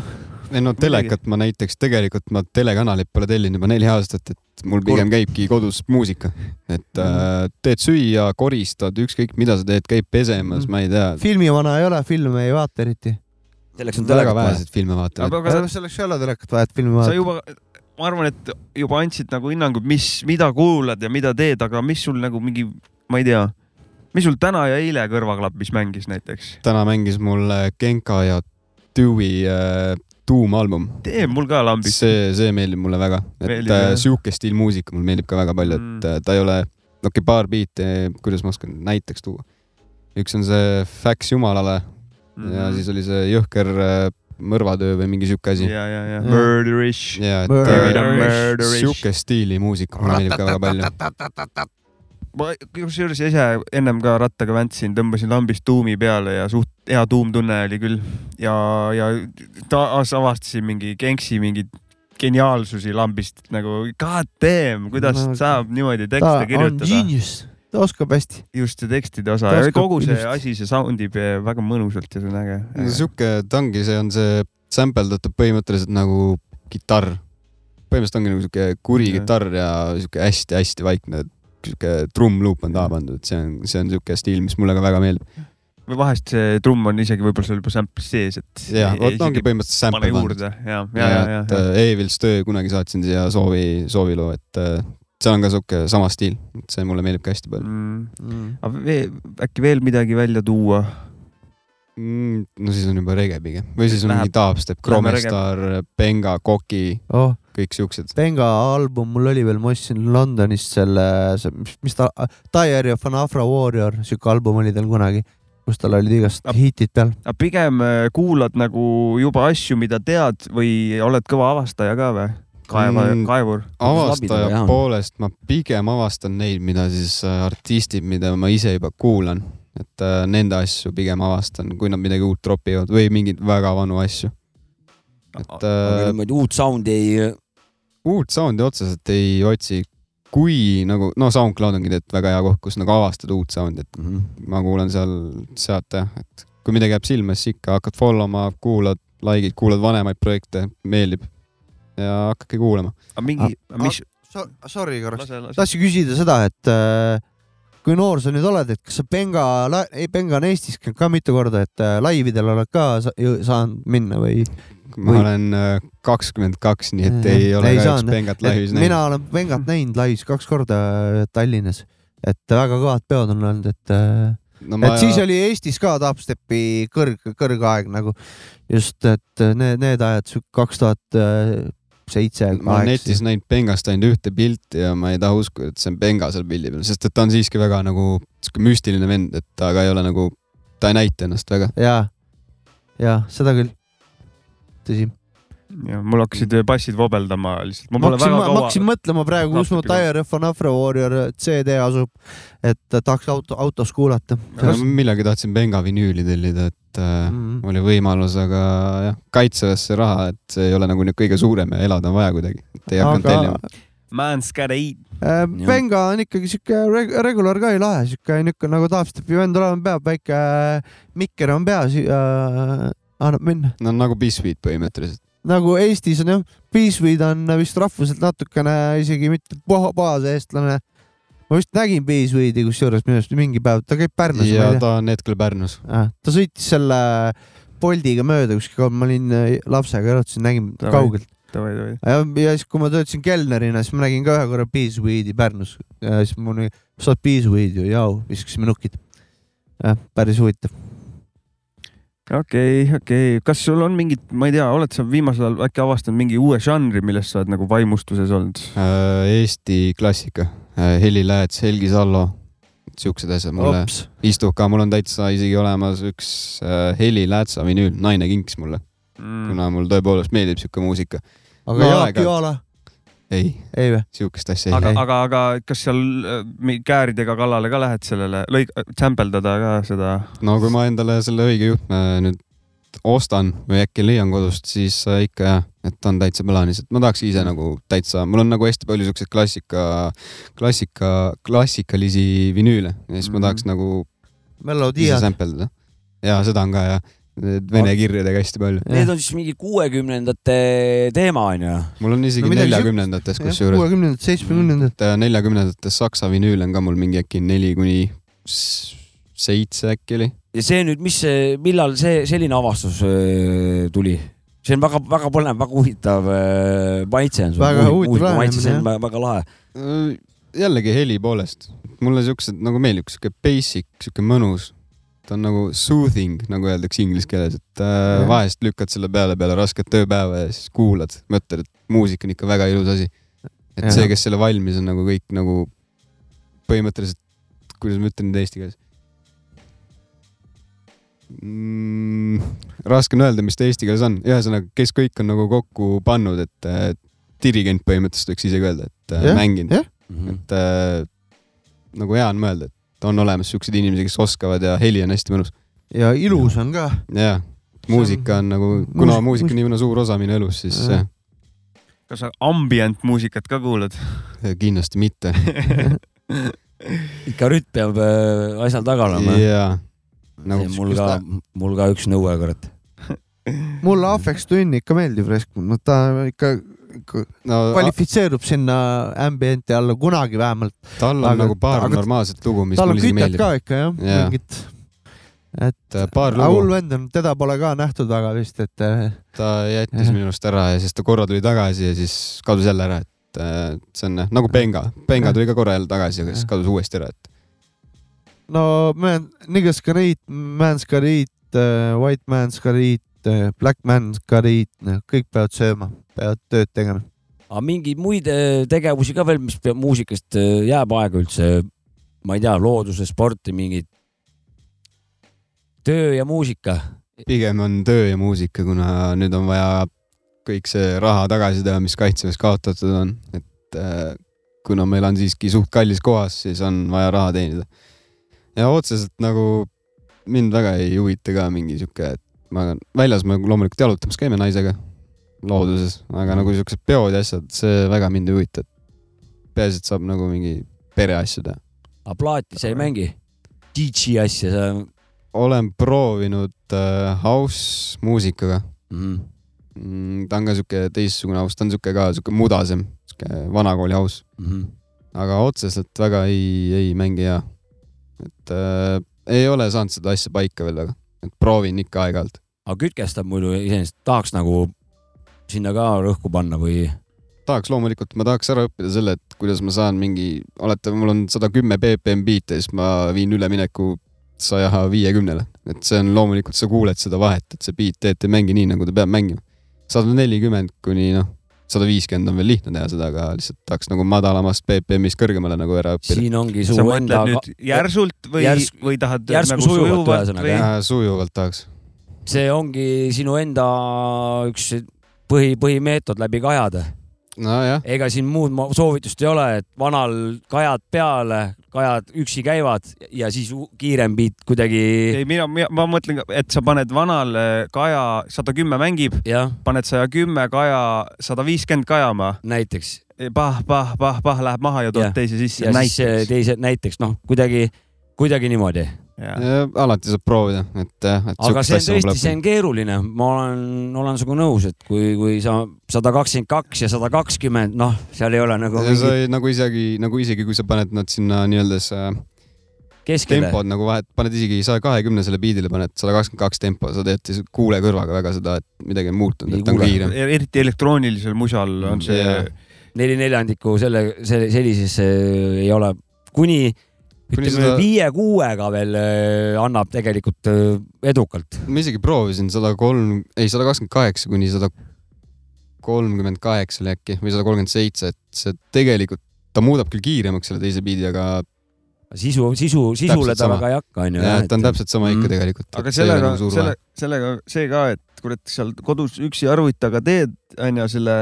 ei no telekat ma näiteks tegelikult ma telekanalit pole tellinud juba neli aastat, et mul pigem käibki kodus muusika, et äh, teed süüa, koristad, ükskõik mida sa teed, käid pesemas, ma ei tea, filmivana ei ole, filme ei vaata eriti. selleks on väga vähesed filme vaatavad. aga sa, selleks ei ole telekat vaja, et filmi sa vaadata. juba, ma arvan, et juba andsid nagu hinnangu, mis, mida kuulad ja mida teed, aga mis sul nagu mingi, ma ei tea, mis sul täna ja eile kõrvaklapis mängis näiteks? täna mängis mul äh, Genka ja Dewey äh, Doom album. tee mul ka lambis. see, see meeldib mulle väga, et Meeldib, äh, sihuke stiil muusika mulle meeldib ka väga palju, et Mm. äh, ta ei ole, okei okay,, paar biiti, kuidas ma oskan näiteks tuua. üks on see Facts Jumalale ja siis oli see jõhker äh, mõrvatöö või mingi sihuke asi. Mhm. ja, ja, ja. Murderish. ja, et sihuke stiili muusika mulle meeldib ka väga palju. Ma kusjuures ise ennem ka rattaga väntsin, tõmbasin lambist tuumi peale ja suht hea tuumtunne oli küll ja, ja taas avastasin mingi Genksi mingeid geniaalsusi lambist nagu god damn, kuidas No, no, saab niimoodi ta tekste on kirjutada. genius, ta oskab hästi. just see tekstide osa Ta ja kogu see ilusti. asi, see sound ib väga mõnusalt ja see on äge. sihuke, ta ongi, see on see sampledatud põhimõtteliselt nagu kitarr. põhimõtteliselt ongi nagu sihuke kuri kitarr ja sihuke hästi-hästi vaikne sihuke trumm-luup on taha pandud, see on, see on sihuke stiil, mis mulle ka väga meeldib. või vahest see trumm on isegi võib-olla seal juba sample'is sees, et. ja, vot ongi põhimõtteliselt sample pandud. juurde ja, ja, ja, ja, et äh, Evils töö kunagi saatsin siia soovi, sooviloo, et äh, seal on ka sihuke sama stiil, et see mulle meeldib ka hästi palju mm.. aga veel, äkki veel midagi välja tuua? mm,. no siis on juba rege pigem või siis on Läheb- mingi dubstep, Chromestar, Benga, Koki, oh, kõik siuksed. Benga album mul oli veel, ma ostsin Londonist selle, mis, mis ta, Diary of an Afro Warrior, siuke album oli tal kunagi, kus tal olid igast hitid peal. aga pigem äh, kuulad nagu juba asju, mida tead või oled kõva avastaja ka või? kaeva Mm. kaevur. avastaja poolest ma pigem avastan neid, mida siis äh, artistid, mida ma ise juba kuulan, et äh, nende asju pigem avastan, kui nad midagi uut tropivad või mingeid väga vanu asju. et äh, niimoodi uut sound'i ei, uut sound'i otseselt ei otsi, kui nagu no SoundCloud ongi tegelikult väga hea koht, kus nagu avastada uut sound'i, et ma kuulan seal, sealt jah, et kui midagi jääb silma, siis ikka hakkad follow ma, kuulad, like'id, kuulad vanemaid projekte, meeldib ja hakake kuulama. aga mingi, Ah, mis, So, sorry korraks, tahtsin küsida seda, et äh, kui noor sa nüüd oled, et kas sa Benga, ei Benga on Eestis käinud ka mitu korda, et äh, laividel oled ka saanud minna või? Ma Või- olen äh, kakskümmend kaks, nii et Mhm. ei ole Ei kahjuks Bengat laivis mina näinud. olen Bengat näinud laivis kaks korda äh, Tallinnas, et väga kõvad peod on olnud, et äh, no et siis oli Eestis ka dubstepi kõrg, kõrgaeg nagu just, et need, need ajad, kaks tuhat seitse, ma olen netis kaheksa. näinud Bengast ainult ühte pilti ja ma ei taha uskuda, et see on Benga seal pildi peal, sest et ta on siiski väga nagu sihuke müstiline vend, et ta ka ei ole nagu, ta ei näita ennast väga. ja, ja seda küll, tõsi. ja mul hakkasid bassid vobeldama lihtsalt. ma hakkasin, ma hakkasin. mõtlema praegu, kus mu laptopiga. Dire of an Afro Warrior CD asub, et tahaks auto, autos kuulata. millalgi tahtsin Benga vinüüli tellida, et äh, Mhm. oli võimalus, aga jah, kaitseväesse raha, et see ei ole nagu nüüd kõige suurem ja elada on vaja kuidagi, et ei hakanud aga tellima. Man's gotta eat. äh, Venga on ikkagi siuke reg- regular guy lahe, siuke niuke nagu dubstepi vend olema peab, väike äh, mikker on peas äh,, annab minna. no nagu Biscuit põhimõtteliselt. nagu Eestis on jah, Beesweed on vist rahvuselt natukene isegi mitte puha- puhas eestlane. ma vist nägin Beesweedi kusjuures minu arust mingi päev, ta käib Pärnus. ja ta on hetkel Pärnus. ta sõitis selle Boltiga mööda kuskil, ma olin äh, lapsega, jalutasin, nägin Davai. kaugelt. davai, davai. ja, ja siis, kui ma töötasin kelnerina, siis ma nägin ka ühe korra Beesweedi Pärnus. ja siis mul oli, sa oled Beesweed ju, jao, viskasime nukid. jah, päris huvitav. okei, okei, kas sul on mingit, ma ei tea, oled sa viimasel ajal äkki avastanud mingi uue žanri, millest sa oled nagu vaimustuses olnud? Äh, Eesti klassika, Heli Lääts, Helgi Sallo, siuksed asjad mulle istub ka, mul on täitsa isegi olemas üks äh, Heli Läätsa vinüül, naine kinkis mulle, Mm. kuna mul tõepoolest meeldib siuke muusika. aga No Jaak. Joala, ei, ei või? siukest asja ei aga aga, aga kas seal äh, mi- kääridega kallale ka lähed sellele, lõik-, sampeldada ka seda? no kui ma endale selle õige juhtme nüüd ostan või äkki leian kodust, siis äh, ikka jah, et on täitsa plaanis, et ma tahaks ise nagu täitsa, mul on nagu hästi palju siukseid klassika, klassika, klassikalisi vinüüle ja siis Mhm. ma tahaks nagu Melodiad. ja seda on ka jah, vene kirjadega hästi palju. Need on siis mingi kuuekümnendate teema onju. mul on isegi No neljakümnendates kusjuures, kuuekümnendad, seitsmekümnendad. et neljakümnendates saksa vinüüle on ka mul mingi äkki neli kuni seitse äkki oli. ja see nüüd, mis, millal see selline avastus öö, tuli? see on väga-väga põnev, väga huvitav öö, maitse on sul. Väga huvitav maitse, see on väga- väga lahe. Äh, jällegi heli poolest, mulle siuksed nagu meeldib, siuke basic, siuke mõnus. Ta on nagu soothing, nagu öeldakse inglise keeles, et äh, vahest lükkad selle peale peale rasket tööpäeva ja siis kuulad, mõtled, et muusika on ikka väga ilus asi. et Jah. see, kes selle valmis on nagu kõik nagu põhimõtteliselt, kuidas ma ütlen nüüd eesti keeles mm,. raske on öelda, mis ta eesti keeles on, ühesõnaga, kes kõik on nagu kokku pannud, et äh, dirigent põhimõtteliselt võiks isegi öelda, et äh, Jah, mänginud jah., et äh, nagu hea on mõelda, et on olemas siukseid inimesi, kes oskavad ja heli on hästi mõnus. ja ilus on ka. ja muusika on nagu, kuna muusik- muusika on nii suur osa minu elus, siis Jah. jah, kas sa ambient muusikat ka kuulad? kindlasti mitte. [laughs] ikka rütm peab öö, asjal taga olema. jaa, nagu mul ka, mul ka üks nõue, kurat. mulle Afex Twin ikka meeldib ta ikka no kvalifitseerub sinna ambienti alla kunagi vähemalt. tal on aga- nagu paar aga- normaalset lugu, mis mulle isegi meeldib. ka ikka jah Jaa. mingit. et paar aga hull lugu, vend on, teda pole ka nähtud väga vist, et äh, ta jättis Jah. minu arust ära ja siis ta korra tuli tagasi ja siis kadus jälle ära, et äh, see on nagu Benga, Benga Jah. tuli ka korra jälle tagasi, aga siis kadus uuesti ära, et no man, niggas can eat, man's can eat uh,, white man's can eat black man's can eat, kõik peavad sööma, peavad tööd tegema. aga mingeid muid öö, tegevusi ka veel, mis peab muusikast öö, jääb aega üldse? ma ei tea, looduse, sporti, mingid töö ja muusika. pigem on töö ja muusika, kuna nüüd on vaja kõik see raha tagasi teha, mis kaitseväes kaotatud on, et äh, kuna meil on siiski suht kallis kohas, siis on vaja raha teenida. ja otseselt nagu mind väga ei huvita ka mingi sihuke, et ma väljas me loomulikult jalutamas käime naisega looduses, aga nagu siuksed peod ja asjad, see väga mind ei huvita. peaasi, et saab nagu mingi pereasju teha. aga plaati sa ei mängi? DJ asja sa olen proovinud äh, house muusikaga mm.? mm,. ta on ka sihuke teistsugune house, ta on sihuke ka sihuke mudasem, sihuke vanakooli house, Mm -hmm. aga otseselt väga ei, ei mängi ja. et äh, ei ole saanud seda asja paika veel väga, et proovin ikka aeg-ajalt. aga kütkestab muidu iseenesest, tahaks nagu sinna ka rõhku panna või? tahaks loomulikult, ma tahaks ära õppida selle, et kuidas ma saan mingi, oletame, mul on sada kümme BPM biite, siis ma viin ülemineku saja viiekümnele, et see on loomulikult, sa kuuled seda vahet, et see beat tegelikult ei mängi nii, nagu ta peab mängima. sada nelikümmend kuni noh, sada viiskümmend on veel lihtne teha seda, aga lihtsalt tahaks nagu madalamast BPM-ist kõrgemale nagu ära õppida. siin ongi su sa enda järsult või Järs-, või tahad järsku nagu sujuvalt sujuvalt ühesõnaga, või? Äh, sujuvalt tahaks. see ongi sinu enda üks põhi, põhimeetod läbi kajade. nojah, ega siin muud soovitust ei ole, et vanal kajad peale, kajad üksi käivad ja siis kiirem beat kuidagi ei, mina, mina, ma mõtlen, et sa paned vanale kaja sada kümme mängib, paned saja kümme kaja, sada viiskümmend kajama, näiteks. Pah, pah, pah, pah läheb maha ja tood teise sisse. ja siis eh, teised näiteks noh, kuidagi, kuidagi niimoodi. alati saab proovida, et jah, et aga see on tõesti, see on keeruline, ma olen, olen sinuga nõus, et kui, kui sa sada kakskümmend kaks ja sada kakskümmend, noh, seal ei ole nagu sa mingi ei, nagu isegi, nagu isegi kui sa paned nad sinna nii-öelda see keskele. tempod nagu vahet, paned isegi saja kahekümnesele biidile paned sada kakskümmend kaks tempo, sa teed siis kuule kõrvaga väga seda, et midagi on muutunud, Ei et ta on kiirem. eriti elektroonilisel musal on see Jaa. neli neljandikku selle, selle, sellisesse ei ole, Kuni ütleme seda- viie-kuuega veel äh, annab tegelikult äh, edukalt. ma isegi proovisin sada kolm, ei sada kakskümmend kaheksa kuni sada kolmkümmend kaheksa oli äkki või sada kolmkümmend seitse, et see tegelikult, ta muudab küll kiiremaks selle teise biidi, aga sisu, sisu, sisule ta sama. väga ei hakka, onju. jah, ta on täpselt sama ikka Mm. tegelikult. aga sellega, selle, sellega see ka, et kurat, seal kodus üksi arvuti taga teed, onju, selle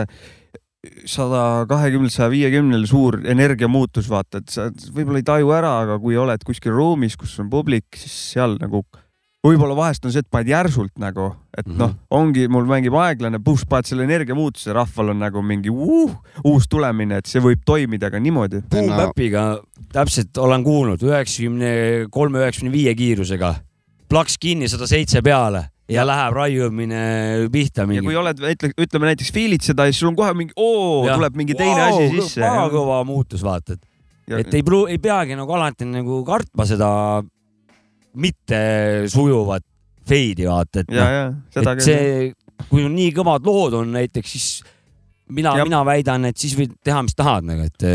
sada kahekümnelt saja viiekümnele suur energiamuutus, vaata, et sa võib-olla ei taju ära, aga kui oled kuskil ruumis, kus on publik, siis seal nagu võib-olla vahest on see, et paned järsult nagu, et Mhm. noh, ongi, mul mängib aeglane, puh, paned selle energiamuutuse, rahval on nagu mingi uh, uus tulemine, et see võib toimida ka niimoodi. Boom-Bapiga täpselt olen kuulnud üheksakümne kolme, üheksakümne viie kiirusega, plaks kinni sada seitse peale ja läheb raiumine pihta ja mingi. kui oled, ütleme näiteks fiilid seda ja siis sul on kohe mingi oo, tuleb mingi teine wow, asi sisse. väga kõva muutus, vaata, et, et ei pru-, ei peagi nagu alati nagu kartma seda mitte sujuvat feidi, vaata, et ja, noh, ja et see, kui on nii kõvad lood on näiteks, siis mina mina väidan, et siis võid teha, mis tahad nagu, et,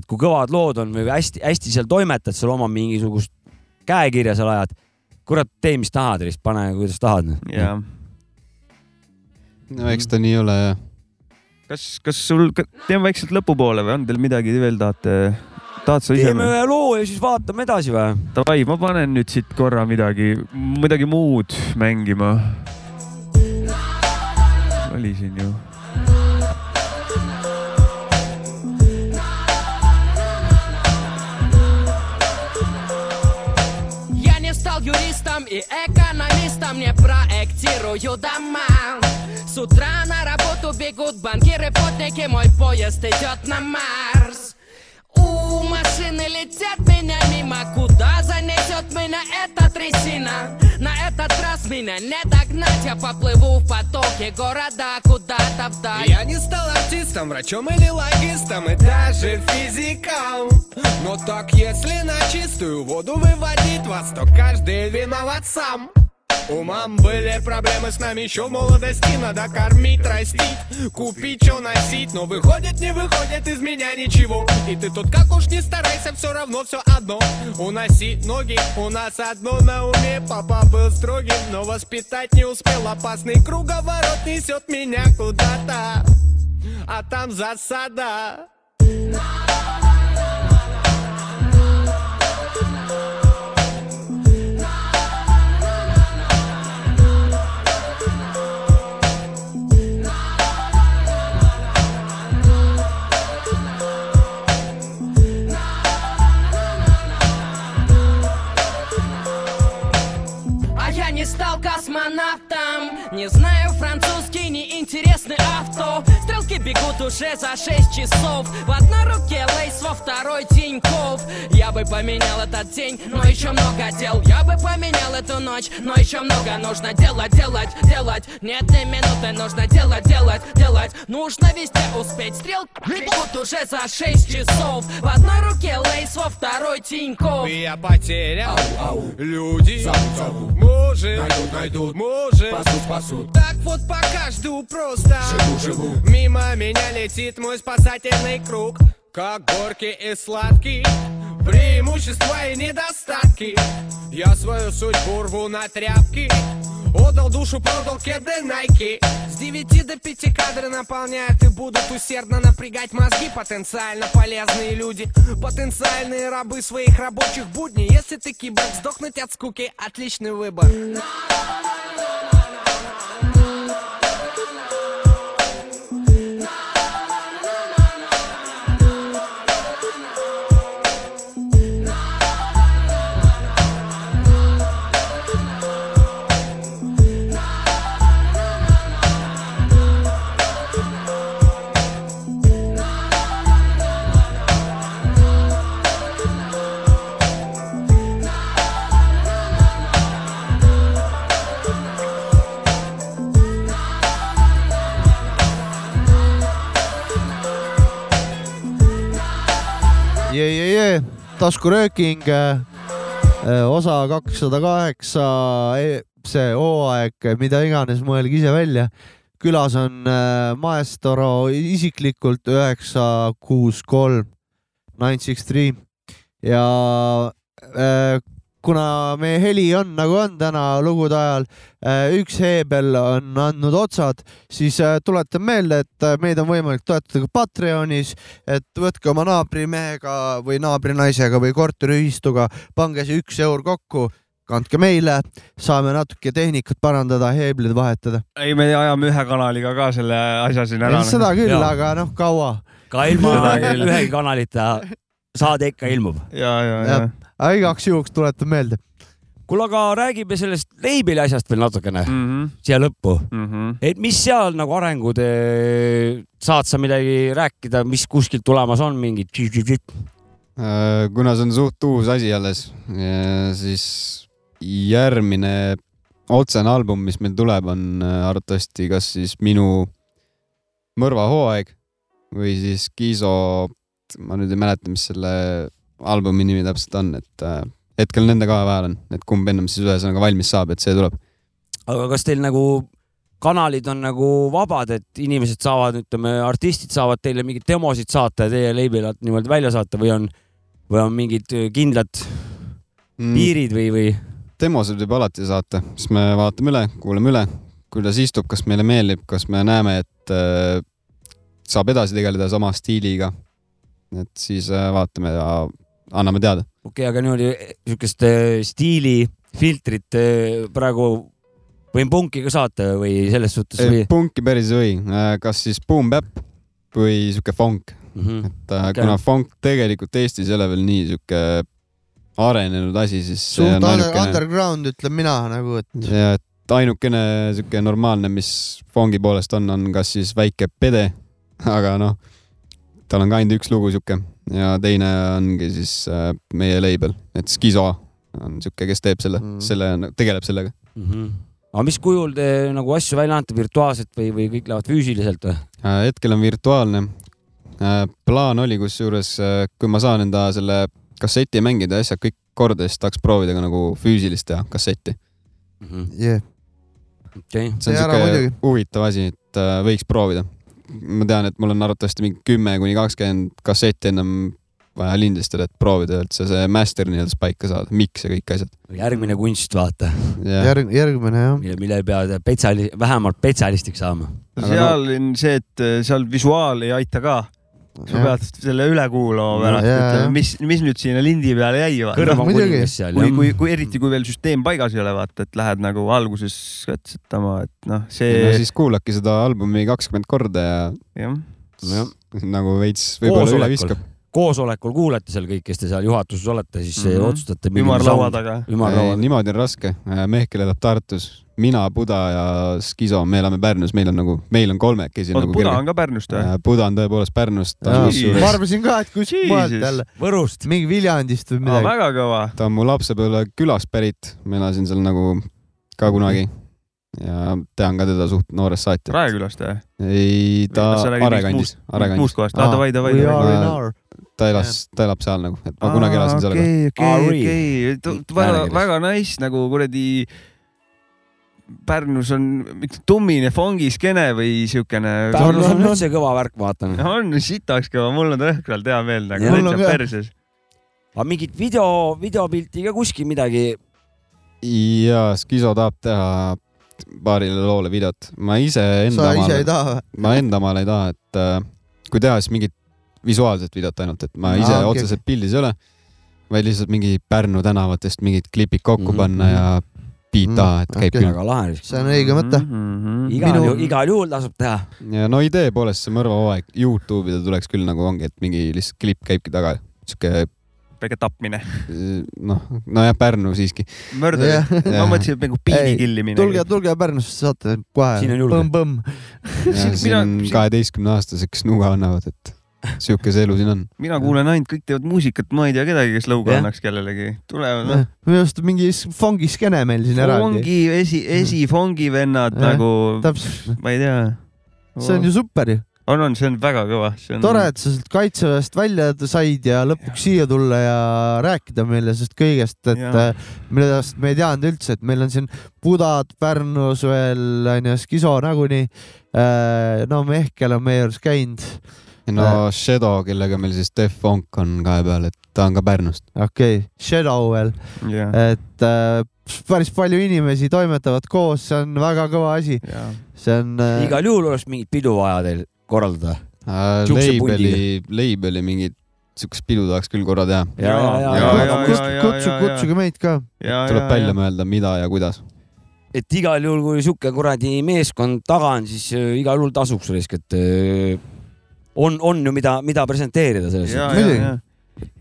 et kui kõvad lood on või hästi-hästi seal toimetad, seal oma mingisugust käekirja seal ajad, kurat, tee, mis tahad, lihtsalt pane, kuidas tahad. noh. ja no eks ta nii ole jah. kas, kas sul, teeme vaikselt lõpupoole või on teil midagi veel tahate, tahad sa ise teeme? ühe loo ja siis vaatame edasi või? Davai, ma panen nüüd siit korra midagi, midagi muud mängima. oli siin ju. Юристом и экономистом, не проектирую дома. С утра на работу бегут банкиры, потники, мой поезд идет на Марс. Машины летят меня мимо, куда занесет меня эта трясина? На этот раз меня не догнать, я поплыву в потоке города куда-то вдаль. Я не стал артистом, врачом или логистом и даже физиком Но так если на чистую воду выводить вас, то каждый виноват сам у мам были проблемы с нами еще в молодости. Надо кормить, растить, купить, что носить. Но выходит, не выходит из меня ничего. И ты тут как уж не старайся, все равно все одно. Уноси ноги, у нас одно на уме. Папа был строгим, но воспитать не успел. Опасный круговорот несет меня куда-то. А там засада. А Не знаю французский, неинтересный авто. Стрелки бегут уже за 6 часов. В одной руке лейс, во Тиньков Я бы поменял этот день, но еще много дел. Я бы поменял эту ночь, но еще много нужно делать, делать, делать. Нет ни минуты, нужно делать, делать, делать. Нужно везде успеть. Стрелки бегут уже за 6 часов. В одной руке лейс, во второй Тиньков Я потерял. Люди. Может Найдут, найдут. Может Спасут, спасут. Так вот пока жду просто. Живу, живу. Мимо меня летит мой спасательный круг Как горки и сладкий Преимущества и недостатки. Я свою судьбу рву на тряпки Отдал душу, продал кеды Nike С 9 до 5 кадры наполняют и будут усердно напрягать мозги. Потенциально полезные люди Потенциальные рабы своих рабочих будней. Если ты киборг, сдохнуть от скуки Отличный выбор jee, taskurööking, osa kakssada kaheksa, see hooaeg, mida iganes, mõelge ise välja. külas on äh, Maestro isiklikult üheksa, kuus, kolm, nine six three ja äh, kuna meie heli on nagu on täna lugude ajal, üks heebel on andnud otsad, siis äh, tuletan meelde, et äh, meid on võimalik toetada ka Patreonis, et võtke oma naabrimehega või naabrinaisega või korteriühistuga, pange see üks eur kokku, kandke meile, saame natuke tehnikat parandada, heeblid vahetada. ei, me ajame ühe kanaliga ka selle asja siin ära. seda küll, aga noh, kaua. ka ilma [laughs] ühegi kanalita saade ikka ilmub. ja, ja, ja Jah. Aga igaks juhuks tuletan meelde. kuule, aga räägime sellest leibeli asjast veel natukene mm. -hmm. siia lõppu. Mm -hmm. et mis seal nagu arengud, saad sa midagi rääkida, mis kuskilt tulemas on, mingid? Äh, kuna see on suht uus asi alles, siis järgmine otsene album, mis meil tuleb, on äh, arvatavasti kas siis minu mõrvahooaeg või siis Kiiso, ma nüüd ei mäleta, mis selle albumi nimi täpselt on, et äh, hetkel nende kahe vahel on, et kumb ennem siis ühesõnaga valmis saab, et see tuleb. aga kas teil nagu kanalid on nagu vabad, et inimesed saavad, ütleme, artistid saavad teile mingeid demosid saata ja teie alt niimoodi välja saata või on, või on mingid kindlad Mm. piirid või, või? demosid võib alati saata, siis me vaatame üle, kuulame üle, kuidas istub, kas meile meeldib, kas me näeme, et äh, saab edasi tegeleda sama stiiliga. et siis äh, vaatame ja anname teada. okei okay,, aga niimoodi siukest äh, stiilifiltrit äh, praegu võin punki ka saata või selles suhtes või? punki päris ei või, kas siis boom bap või sihuke funk, Mhm. et äh, Okei. kuna funk tegelikult Eestis ei ole veel nii sihuke arenenud asi, siis suht ainukene, underground ütlen mina nagu, et ja et ainukene sihuke normaalne, mis fongi poolest on, on kas siis väike pede, [laughs] aga noh, tal on ka ainult üks lugu sihuke ja teine ongi siis äh, meie label, et Skizo on sihuke, kes teeb selle Mm. mm., selle, tegeleb sellega. mm. -hmm. aga mis kujul te nagu asju välja annate, virtuaalselt või, või kõik lähevad füüsiliselt või? Äh, hetkel on virtuaalne. plaan oli kusjuures, kui ma saan enda selle kasseti mängida ja asjad kõik korda, siis tahaks proovida ka nagu füüsilist teha kassetti. yeah. okei, see on siuke huvitav asi, et äh, võiks proovida. Ma tean, et mul on arvatavasti mingi kümme kuni kakskümmend kassetti ennem vaja lindistada, et proovida üldse see master nii-öelda paika saada, miks ja kõik asjad. järgmine kunst, vaata, järg, järgmine jah. mille, mille pead spetsiali-, vähemalt spetsialistiks saama. Aga seal on see, et äh, seal visuaal ei aita ka. Sa pead selle üle kuulama pärast, Jaa, ütleme, mis, mis nüüd sinna lindi peale jäi. seal kui, kui, kui eriti, kui veel süsteem paigas ei ole, vaata, et lähed nagu alguses katsetama, et noh, no see, siis kuulake seda albumi kakskümmend korda ja jah. jah, nagu veits võib-olla üle viskab., koosolekul kuulete seal kõik, kes te seal juhatuses olete, siis mm. -hmm. otsustate. ümarlaua taga. ümarlaua. niimoodi on raske. Mehkel elab Tartus, mina, Buda ja Skiso, me elame Pärnus, meil on nagu, meil on kolmekesi oota, nagu Buda on ka Pärnust või? Buda on tõepoolest Pärnust, ma arvasin ka, et kuskilt mujalt Jesus. jälle, Võrust. mingi Viljandist või midagi. väga kõva. ta on mu lapsepõlve külast pärit, ma elasin seal nagu ka kunagi ja tean ka teda suht noorest saati. Raekülast või? ei, ta Are kandis, Are kandis, muust kohast, aa davai, davai, davai. ta elas, ta elab seal nagu, et ma kunagi elasin seal ka. okei, okei, okei, väga, väga nice nagu kuradi. Pärnus on tummine fongiskeene või siukene. Pärnus on on- üldse kõva värk, vaatan. on sitaks kõva, mul on rõhkralt hea meel nagu täitsa ka. perses. aga mingit video, videopilti ka kuskil midagi. ja Skiso tahab teha paarile loole videot, ma ise enda sa ise ei omale, taha või? ma enda omale ei taha, et äh, kui teha, siis mingit visuaalset videot ainult, et ma ise Aa, okei, otseselt pildis ei ole, vaid lihtsalt mingi Pärnu tänavatest mingid klipid kokku Mhm, panna ja Mhm, taha, et käib okei. küll. väga lahe. see on õige mõte. Mhm. igal Minu- juhul, igal juhul tasub teha. ja no idee poolest see mõrvahooaeg Youtube'i ta tuleks küll nagu ongi, et mingi lihtsalt klipp käibki taga, sihuke väike tapmine. noh, nojah, Pärnu siiski. murder Jah.. ma mõtlesin, et nagu piini killimine. tulge, tulge Pärnusse, saate kohe. Siin on julge. põmm-põmm. siin on kaheteistkümne aastased, kes nuga annavad, et sihuke see elu siin on. mina kuulen ainult, kõik teevad muusikat, ma ei tea kedagi, kes lõuga Jah. annaks kellelegi. tulevad noh. minu arust mingi fongiskeene meil siin eraldi. fongi, esi, esifongi vennad Jah. nagu, täpselt, ma ei tea. see on ju super ju. on, on, see on väga kõva, on tore, et sa sealt kaitseväest välja said ja lõpuks siia tulla ja rääkida meile sellest kõigest, et äh, millest me ei teadnud üldse, et meil on siin Budad Pärnus veel onju, Skiso nagunii. no Mehkel on meie juures käinud, no Shadow, kellega meil siis Def Funk on kahe peal, et ta on ka Pärnust. okei okay., Shadow veel, jah, et äh, päris palju inimesi toimetavad koos, see on väga kõva asi, jah. see on äh, igal juhul oleks mingit pidu vaja teil korraldada. Äh, Siukse Labeli, Labeli mingit siukest pidu tahaks küll korra teha. ja, ja, ja, Jaa, ja, jaa, ja, kutsu- jaa, jaa, kutsu, jaa, kutsuge meid ka. tuleb välja mõelda, mida ja kuidas. et igal juhul, kui sihuke kuradi meeskond taga on, siis äh, igal juhul tasuks risk, et äh, on, on ju, mida, mida presenteerida selles ja, suhtes. ja Muidugi., ja,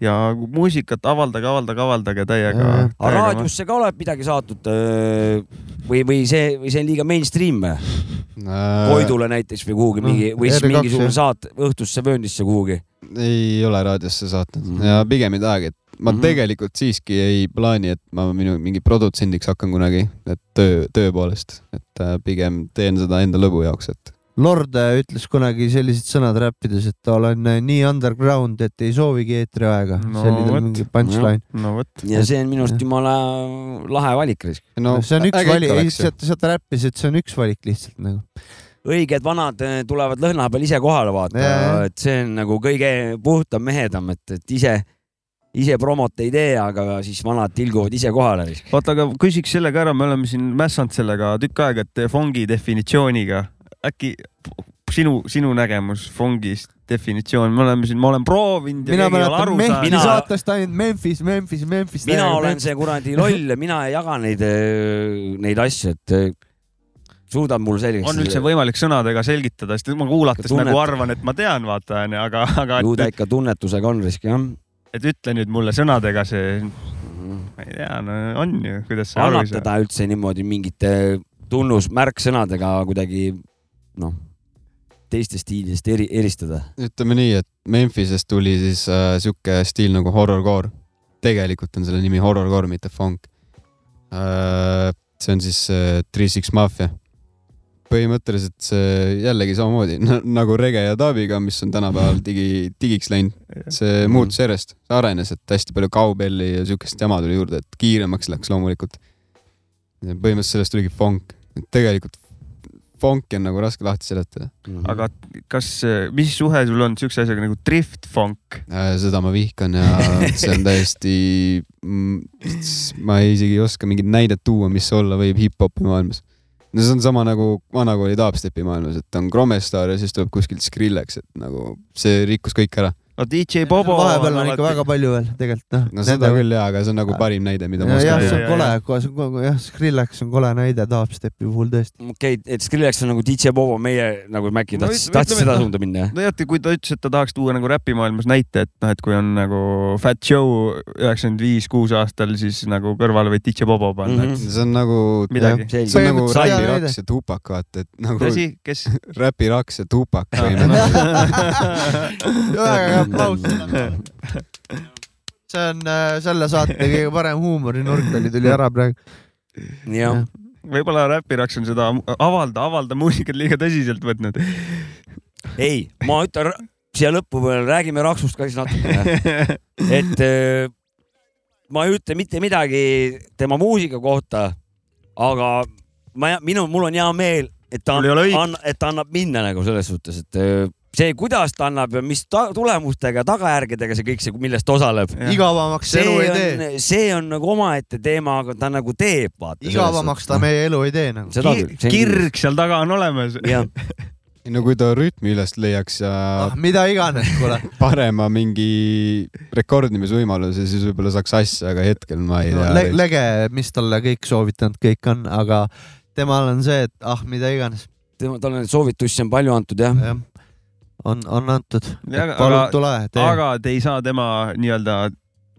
ja muusikat avaldage, avaldage, avaldage täiega aga raadiosse ka oled midagi saatnud äh, või, või see, või see on liiga mainstream või? Koidule näiteks või kuhugi No, mingi või siis R2 mingisugune saat õhtusse vööndisse kuhugi. ei ole raadiosse saatnud Mhm. ja pigem ei tahagi, et ma Mhm. tegelikult siiski ei plaani, et ma minu mingi produtsendiks hakkan kunagi, et töö, töö poolest, et äh, pigem teen seda enda lõbu jaoks, et Lord ütles kunagi sellised sõnad räppides, et olen äh, nii underground, et ei soovigi eetriaega No see oli tal mingi punchline. no vot. ja see on minu arust jumala lahe valik risk. no see on üks valik ikka, oleks ju. sealt, sealt ta räppis, et see on üks valik lihtsalt nagu. õiged vanad äh, tulevad lõhna peal ise kohale vaata et see on nagu kõige puhtam mehedam, et, et ise, ise promot ei tee, aga siis vanad tilguvad ise kohale oota, aga küsiks selle ka ära, me oleme siin mässanud sellega tükk aega, et fongi definitsiooniga, äkki sinu, sinu nägemus fongist, definitsioon, me oleme siin, ma olen proovinud mina mäletan saanud Mina- saatest ainult Memphis, Memphis, Memphis. mina olen see kuradi loll ja mina ei jaga neid, neid asju, et äh, suudad mul selgeks. on üldse võimalik sõnadega selgitada, sest ma kuulates Tunnet- nagu arvan, et ma tean, vaata onju, aga, aga ju ta ikka tunnetusega on risk jah. et ütle nüüd mulle sõnadega see, ma ei tea, no on ju, kuidas sa annab teda üldse niimoodi mingite tunnusmärksõnadega kuidagi noh, teistest stiilidest eri, eristada? ütleme nii, et Memphisest tuli siis äh, sihuke stiil nagu horrorcore. tegelikult on selle nimi horrorcore, mitte funk äh,. see on siis äh, Three Six Mafia. põhimõtteliselt see jällegi samamoodi [laughs] nagu rege ja dub'iga, mis on tänapäeval [laughs] digi, digiks läinud. see muutus järjest, arenes, et hästi palju cowbell'i ja siukest jama tuli juurde, et kiiremaks läks loomulikult. põhimõtteliselt sellest tuligi funk, et tegelikult fonki on nagu raske lahti seletada. aga kas, mis suhe sul on siukse asjaga nagu drift funk? Äh, seda ma vihkan ja [laughs] see on täiesti, ma ei isegi ei oska mingit näidet tuua, mis olla võib hip-hopi maailmas. no see on sama nagu vanakooli dubstepi maailmas, et on Kromestar ja siis tuleb kuskilt Skrillex, et nagu see rikkus kõik ära. No DJ Bobo. vahepeal on ikka väga palju veel tegelikult noh. no seda küll jaa, aga see on nagu parim näide, mida ma jah, oskan see ja, on ja, kole, see on kogu jah, Skrillex on kole näide dubstepi puhul tõesti. okei okay,, et Skrillex on nagu DJ Bobo, meie nagu Maci tahtis no,, tahtis seda suunda minna jah? no jah, kui ta ütles, et ta tahaks tuua nagu räpimaailmas näite, et noh, et kui on nagu Fat Joe üheksakümmend viis, kuus aastal, siis nagu kõrvale võid DJ Bobo panna mm. Mhm. see on nagu, Midagi. see on nagu Põhimõtteliselt hea Räpi näide. Raks ja Tupac, vaata, et nagu tõsi, kes? [laughs] Räpi Raks ja Tupac põhimõtteliselt. [laughs] [laughs] väga hea aplaus. see on äh, selle saate kõige parem huumorinurk oli, tuli ära praegu. jah, võib-olla räpiraks on seda avalda, avalda muusikat liiga tõsiselt võtnud. ei, ma ütlen siia lõppu veel, räägime Raksust ka siis natukene. et äh, ma ei ütle mitte midagi tema muusika kohta, aga ma, minu, mul on hea meel, et ta et ta annab minna nagu selles suhtes, et äh, see, kuidas ta annab ja mis ta, tulemustega, tagajärgedega see kõik see, milles ta osaleb. igavamaks see elu ei on tee., see on nagu omaette teema, aga ta nagu teeb, vaata. igavamaks ta meie elu ei tee nagu. seda küll. kirg seal taga on olemas. [laughs] no kui ta rütmi üles leiaks ja ah, mida iganes, kuule. [laughs] parema mingi rekordimisvõimaluse, siis võib-olla saaks asja, aga hetkel ma ei no, tea le. lege, mis talle kõik soovitanud kõik on, aga temal on see, et ah, mida iganes. tema, talle neid soovitusi on palju antud jah. jah, on, on antud. Ja, aga- palun tule, aga te ei saa tema nii-öelda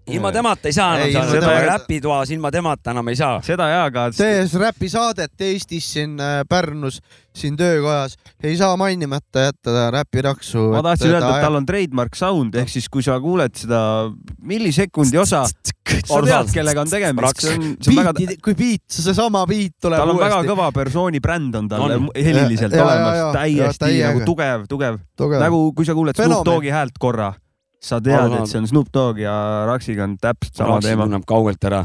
ilma temata ei saa enam saada temata-, räpitoas ilma temata enam ei saa. seda jaa, aga tehes räpisaadet Eestis siin äh, Pärnus, siin töökojas, ei saa mainimata jätta räpiraksu. ma tahtsin öelda, et tal on trademark sound ehk siis, kui sa kuuled seda millisekundi osa, sa tead, kellega on tegemist, kui biit, seesama biit tuleb tal on väga uuesti. kõva persooni bränd on tal heliliselt olemas täiesti nagu tugev, tugev, nagu kui sa kuuled Snoop. Dogi häält korra, sa tead, et see on Snoop Dogg ja Raksiga on täpselt sama Raks teema. tunneb kaugelt ära.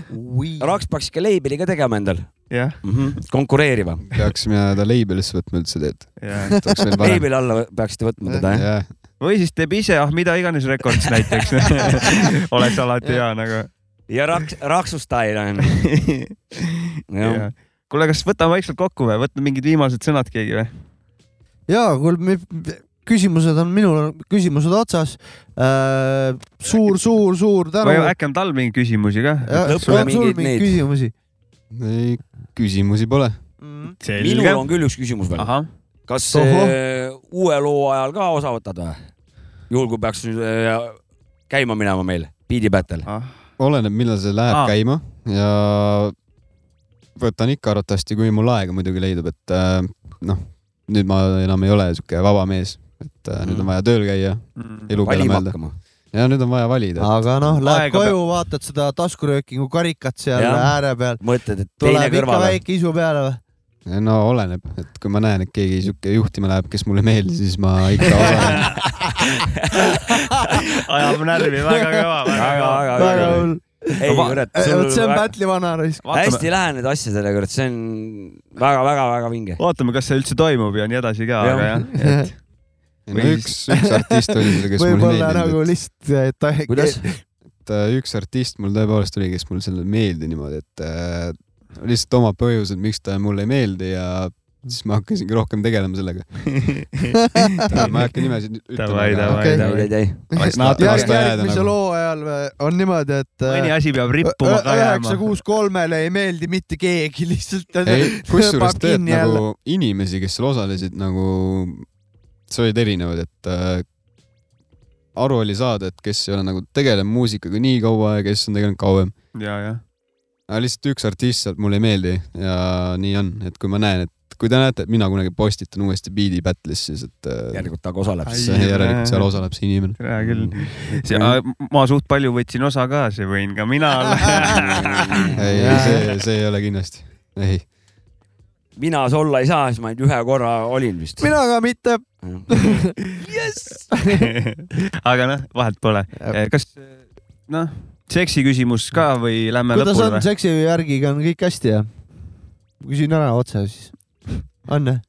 [laughs] Raks peaks ikka label'i ka tegema endal jah, mm. -hmm. konkureeriva. peaksime ta label'isse võtma üldse veel parem. label'i alla peaksite võtma teda, jah? jah, või siis teeb ise, ah mida iganes rekords näiteks [laughs] oleks alati hea nagu. ja Raks, Raksu stail on. [laughs] jah, kuule, kas võtame vaikselt kokku või, võtame mingid viimased sõnad keegi või? ja kuule, küsimused on minul, küsimused otsas äh,. suur, suur, suur tänu või. äkki on tal mingeid küsimusi ka? lõppu on sul mingeid küsimusi? ei küsimusi pole. minul on küll üks küsimus veel. kas Ohoh. äh, uue loo ajal ka osa võtad või? juhul kui peaks nüüd äh, käima minema meil, Beat'i Battle. ah. oleneb, millal see läheb Aa. käima ja võtan ikka arvatavasti, kui mul aega muidugi leidub, et äh, noh, nüüd ma enam ei ole sihuke vaba mees, et äh, nüüd on vaja tööl käia, Mm. elu peale mõelda ja nüüd on vaja valida. aga noh, lähed Aega koju, vaatad seda taskuröökingu karikat seal Jah. ääre peal, mõtled, et teine tuleb ikka kõrvale. väike isu peale või? no oleneb, et kui ma näen, et keegi sihuke juhtima läheb, kes mulle ei meeldi, siis ma ikka [laughs] osalen. ajab närvi, väga kõva, väga väga, kõva. väga, hull. ei, kurat, vot see on Battle'i vana raisk. hästi lähened asjadele, kurat, see on väga-väga-väga vinge. vaatame, kas see üldse toimub ja nii edasi ka, aga jah, et [laughs] no Või üks, üks artist oli seal, kes mulle ei võib-olla nagu lihtsalt, et ta kuidas? et äh, üks artist mul tõepoolest oli, kes mulle selle ei meeldi niimoodi, et äh, lihtsalt omad põhjused, miks ta mulle ei meeldi ja siis ma hakkasingi rohkem tegelema sellega. [laughs] ma ei hakka nimesid ütlema, ei, ei, ei. järgmise nagu. loo ajal on niimoodi, et mõni asi peab rippuma ka üheksa jääma. kuus kolmele ei meeldi mitte keegi, [laughs] lihtsalt ei, kusjuures tead kinni jälle. nagu inimesi, kes seal osalesid, nagu sa olid erinevad, et äh, aru oli saada, et kes ei ole nagu tegelenud muusikaga nii kaua ja kes on tegelenud kauem. ja, jah. aga lihtsalt üks artist sealt mulle ei meeldi ja nii on, et kui ma näen, et kui te näete, et mina kunagi postitan uuesti Beat'i Battle'is, siis et äh, järelikult ta ka osaleb. See järelikult seal osaleb see inimene. hea küll. ma suht palju võtsin osa ka, see võin ka mina olla. [laughs] ei, see, see ei ole kindlasti, ei. mina see olla ei saa, siis ma ainult ühe korra olin vist. mina ka mitte. [laughs] [laughs] aga noh, vahet pole. kas noh, seksi küsimus ka või lähme kuidas lõpule on või? seksi järgiga on kõik hästi jah? küsin ära otse siis. on jah?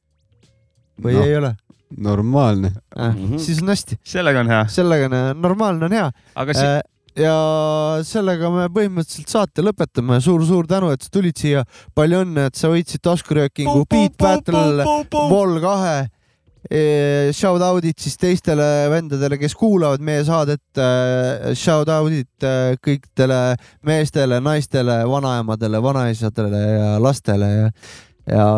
või No. ei ole normaalne. äh,? Mhm. siis on hästi, sellega on hea, sellega on normaalne on hea aga si äh,. ja sellega me põhimõtteliselt saate lõpetame suur,. suur-suur tänu, et sa tulid siia. palju õnne, et sa võitsid taskuröökingu Beat Battle Vol kahe. Shout out'id siis teistele vendadele, kes kuulavad meie saadet. Shout out'id äh, kõikidele meestele, naistele, vanaemadele, vanaisadele ja lastele ja, ja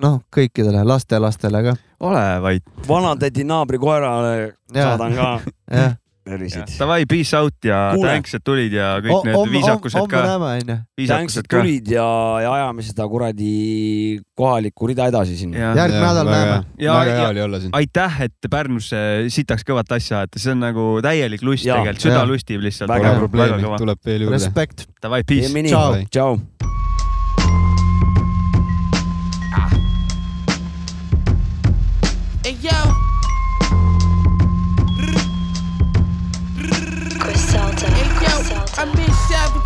noh, kõikidele lastelastele ka. ole vait. vanatädi naabri koerale Jaa. saadan ka jah, terviseid. Davai, peace out ja Kuule. thanks, et tulid ja kõik need viisakused homme ka, näeme onju. viisakused et tulid ja, ja ajame seda kuradi kohalikku rida edasi siin. järgmine nädal näeme. Ja- väga ja- hea oli olla siin. aitäh, et Pärnusse sitaks kõvat asja ajate, see on nagu täielik lust Jaa. tegelikult, süda lustib lihtsalt. Väga probleemi, tuleb veel juurde. Respekt. Davai, peace. Ciao. tšau.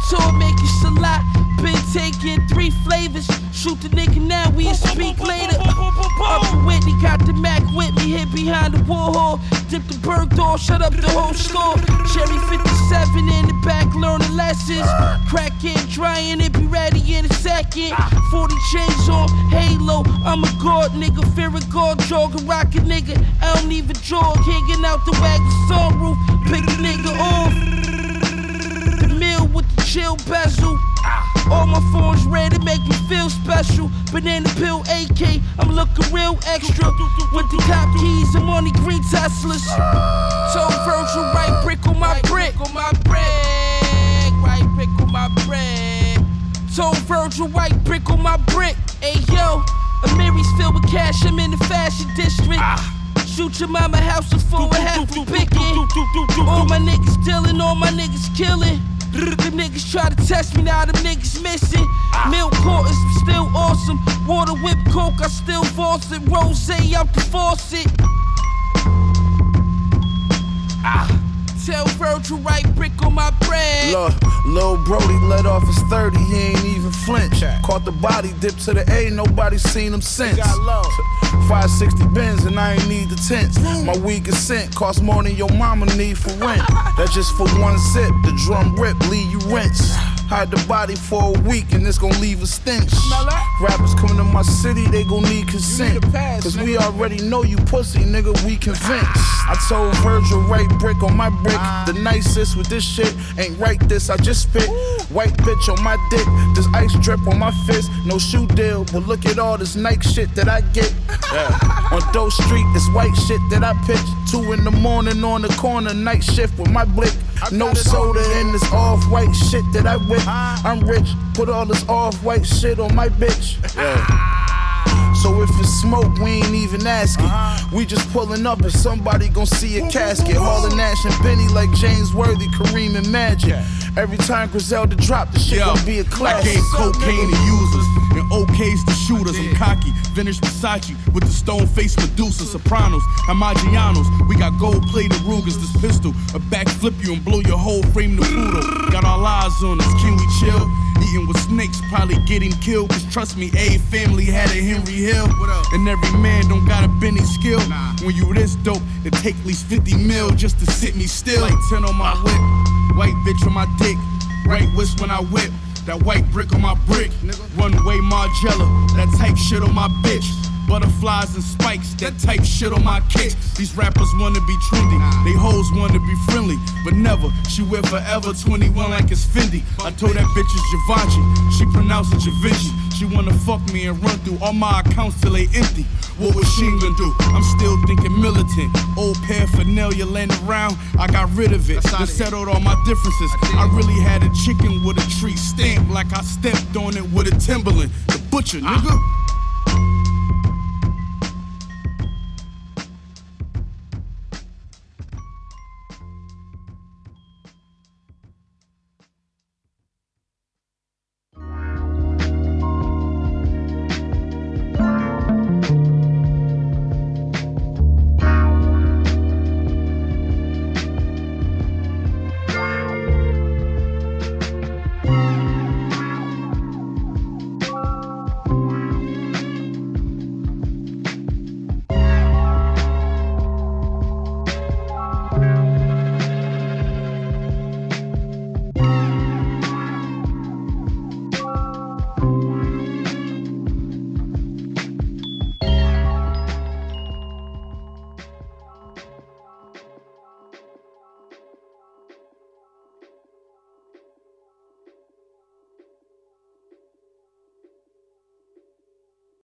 Salvatore making salat. Been taking three flavors. Shoot the nigga now, we speak later. Uncle Whitney got the Mac with me, hid behind the Warhol. Dip the bird door, shut up the whole store. Cherry 57 in the back, learning lessons. Crack it, drying it, be ready in a second. 40 chains on, halo. I'm a god nigga, fear a god, jog a rocket nigga. I don't even jog, hanging out the wagon sunroof. Pick the nigga off chill bezel. All my phones ready, make me feel special. Banana peel AK, I'm looking real extra. With the top keys, I'm on the green Teslas. Told Virgil, right brick on my brick. on my brick, right brick on my brick. Told Virgil, white brick on my brick. Hey yo, a Mary's filled with cash, I'm in the fashion district. Shoot your mama house a full half a picket. All my niggas dealing, all my niggas killing. Them niggas try to test me, now them niggas missing. Milk quarters, still awesome. Water whip coke, I still force it. Rose out the faucet. Ah. Tell Virgil right brick on my bread. Look, Lil Brody let off his 30, he ain't even flinch. Caught the body, dip to the A, nobody seen him since. 560 bins and I ain't need the tents. My weakest scent cost more than your mama need for rent. [laughs] That's just for one sip, the drum rip, leave you rinse. Hide the body for a week and it's gonna leave a stench. Rappers coming to my city, they gon' need consent. Cause we already know you pussy, nigga, we convinced. I told Virgil, right brick on my brick. The nicest with this shit ain't right this, I just spit. White bitch on my dick, this ice drip on my fist. No shoe deal, but look at all this Nike shit that I get. Yeah. On Doe Street, this white shit that I pitch. Two in the morning on the corner, night shift with my blick. No soda in this off white shit that I whip. I'm rich, put all this off white shit on my bitch. So if it's smoke, we ain't even asking. Uh-huh. We just pulling up and somebody gon' see a casket. Hauling Nash and Benny like James Worthy, Kareem and Magic. Every time Griselda drop, the shit Yo, gon' be a classic. gave cocaine to users and OKs to shooters. I'm cocky, vintage Versace with the stone face Medusa, Sopranos, and. We got gold plated Rugers, this pistol, a backflip you and blow your whole frame to poodle. Got all eyes on us, can we chill? Eating with snakes, probably getting killed. Cause trust me, a family had a Henry Hill. And every man don't got a Benny skill. When you this dope, it take at least 50 mil just to sit me still. Like 10 on my whip, white bitch on my dick, right wrist when I whip. That white brick on my brick, one way Margiela, that type shit on my bitch. Butterflies and spikes, that type shit on my kicks. These rappers wanna be trendy, they hoes wanna be friendly, but never. She wear forever 21 like it's Fendi. I told that bitch it's Givenchy, she pronounced it Givenchy. She wanna fuck me and run through all my accounts till they empty. What was she gonna do? I'm still thinking militant. Old paraphernalia laying around, I got rid of it. Then settled all my differences. I really had a chicken with a tree stamp, like I stepped on it with a Timberland. The butcher, nigga.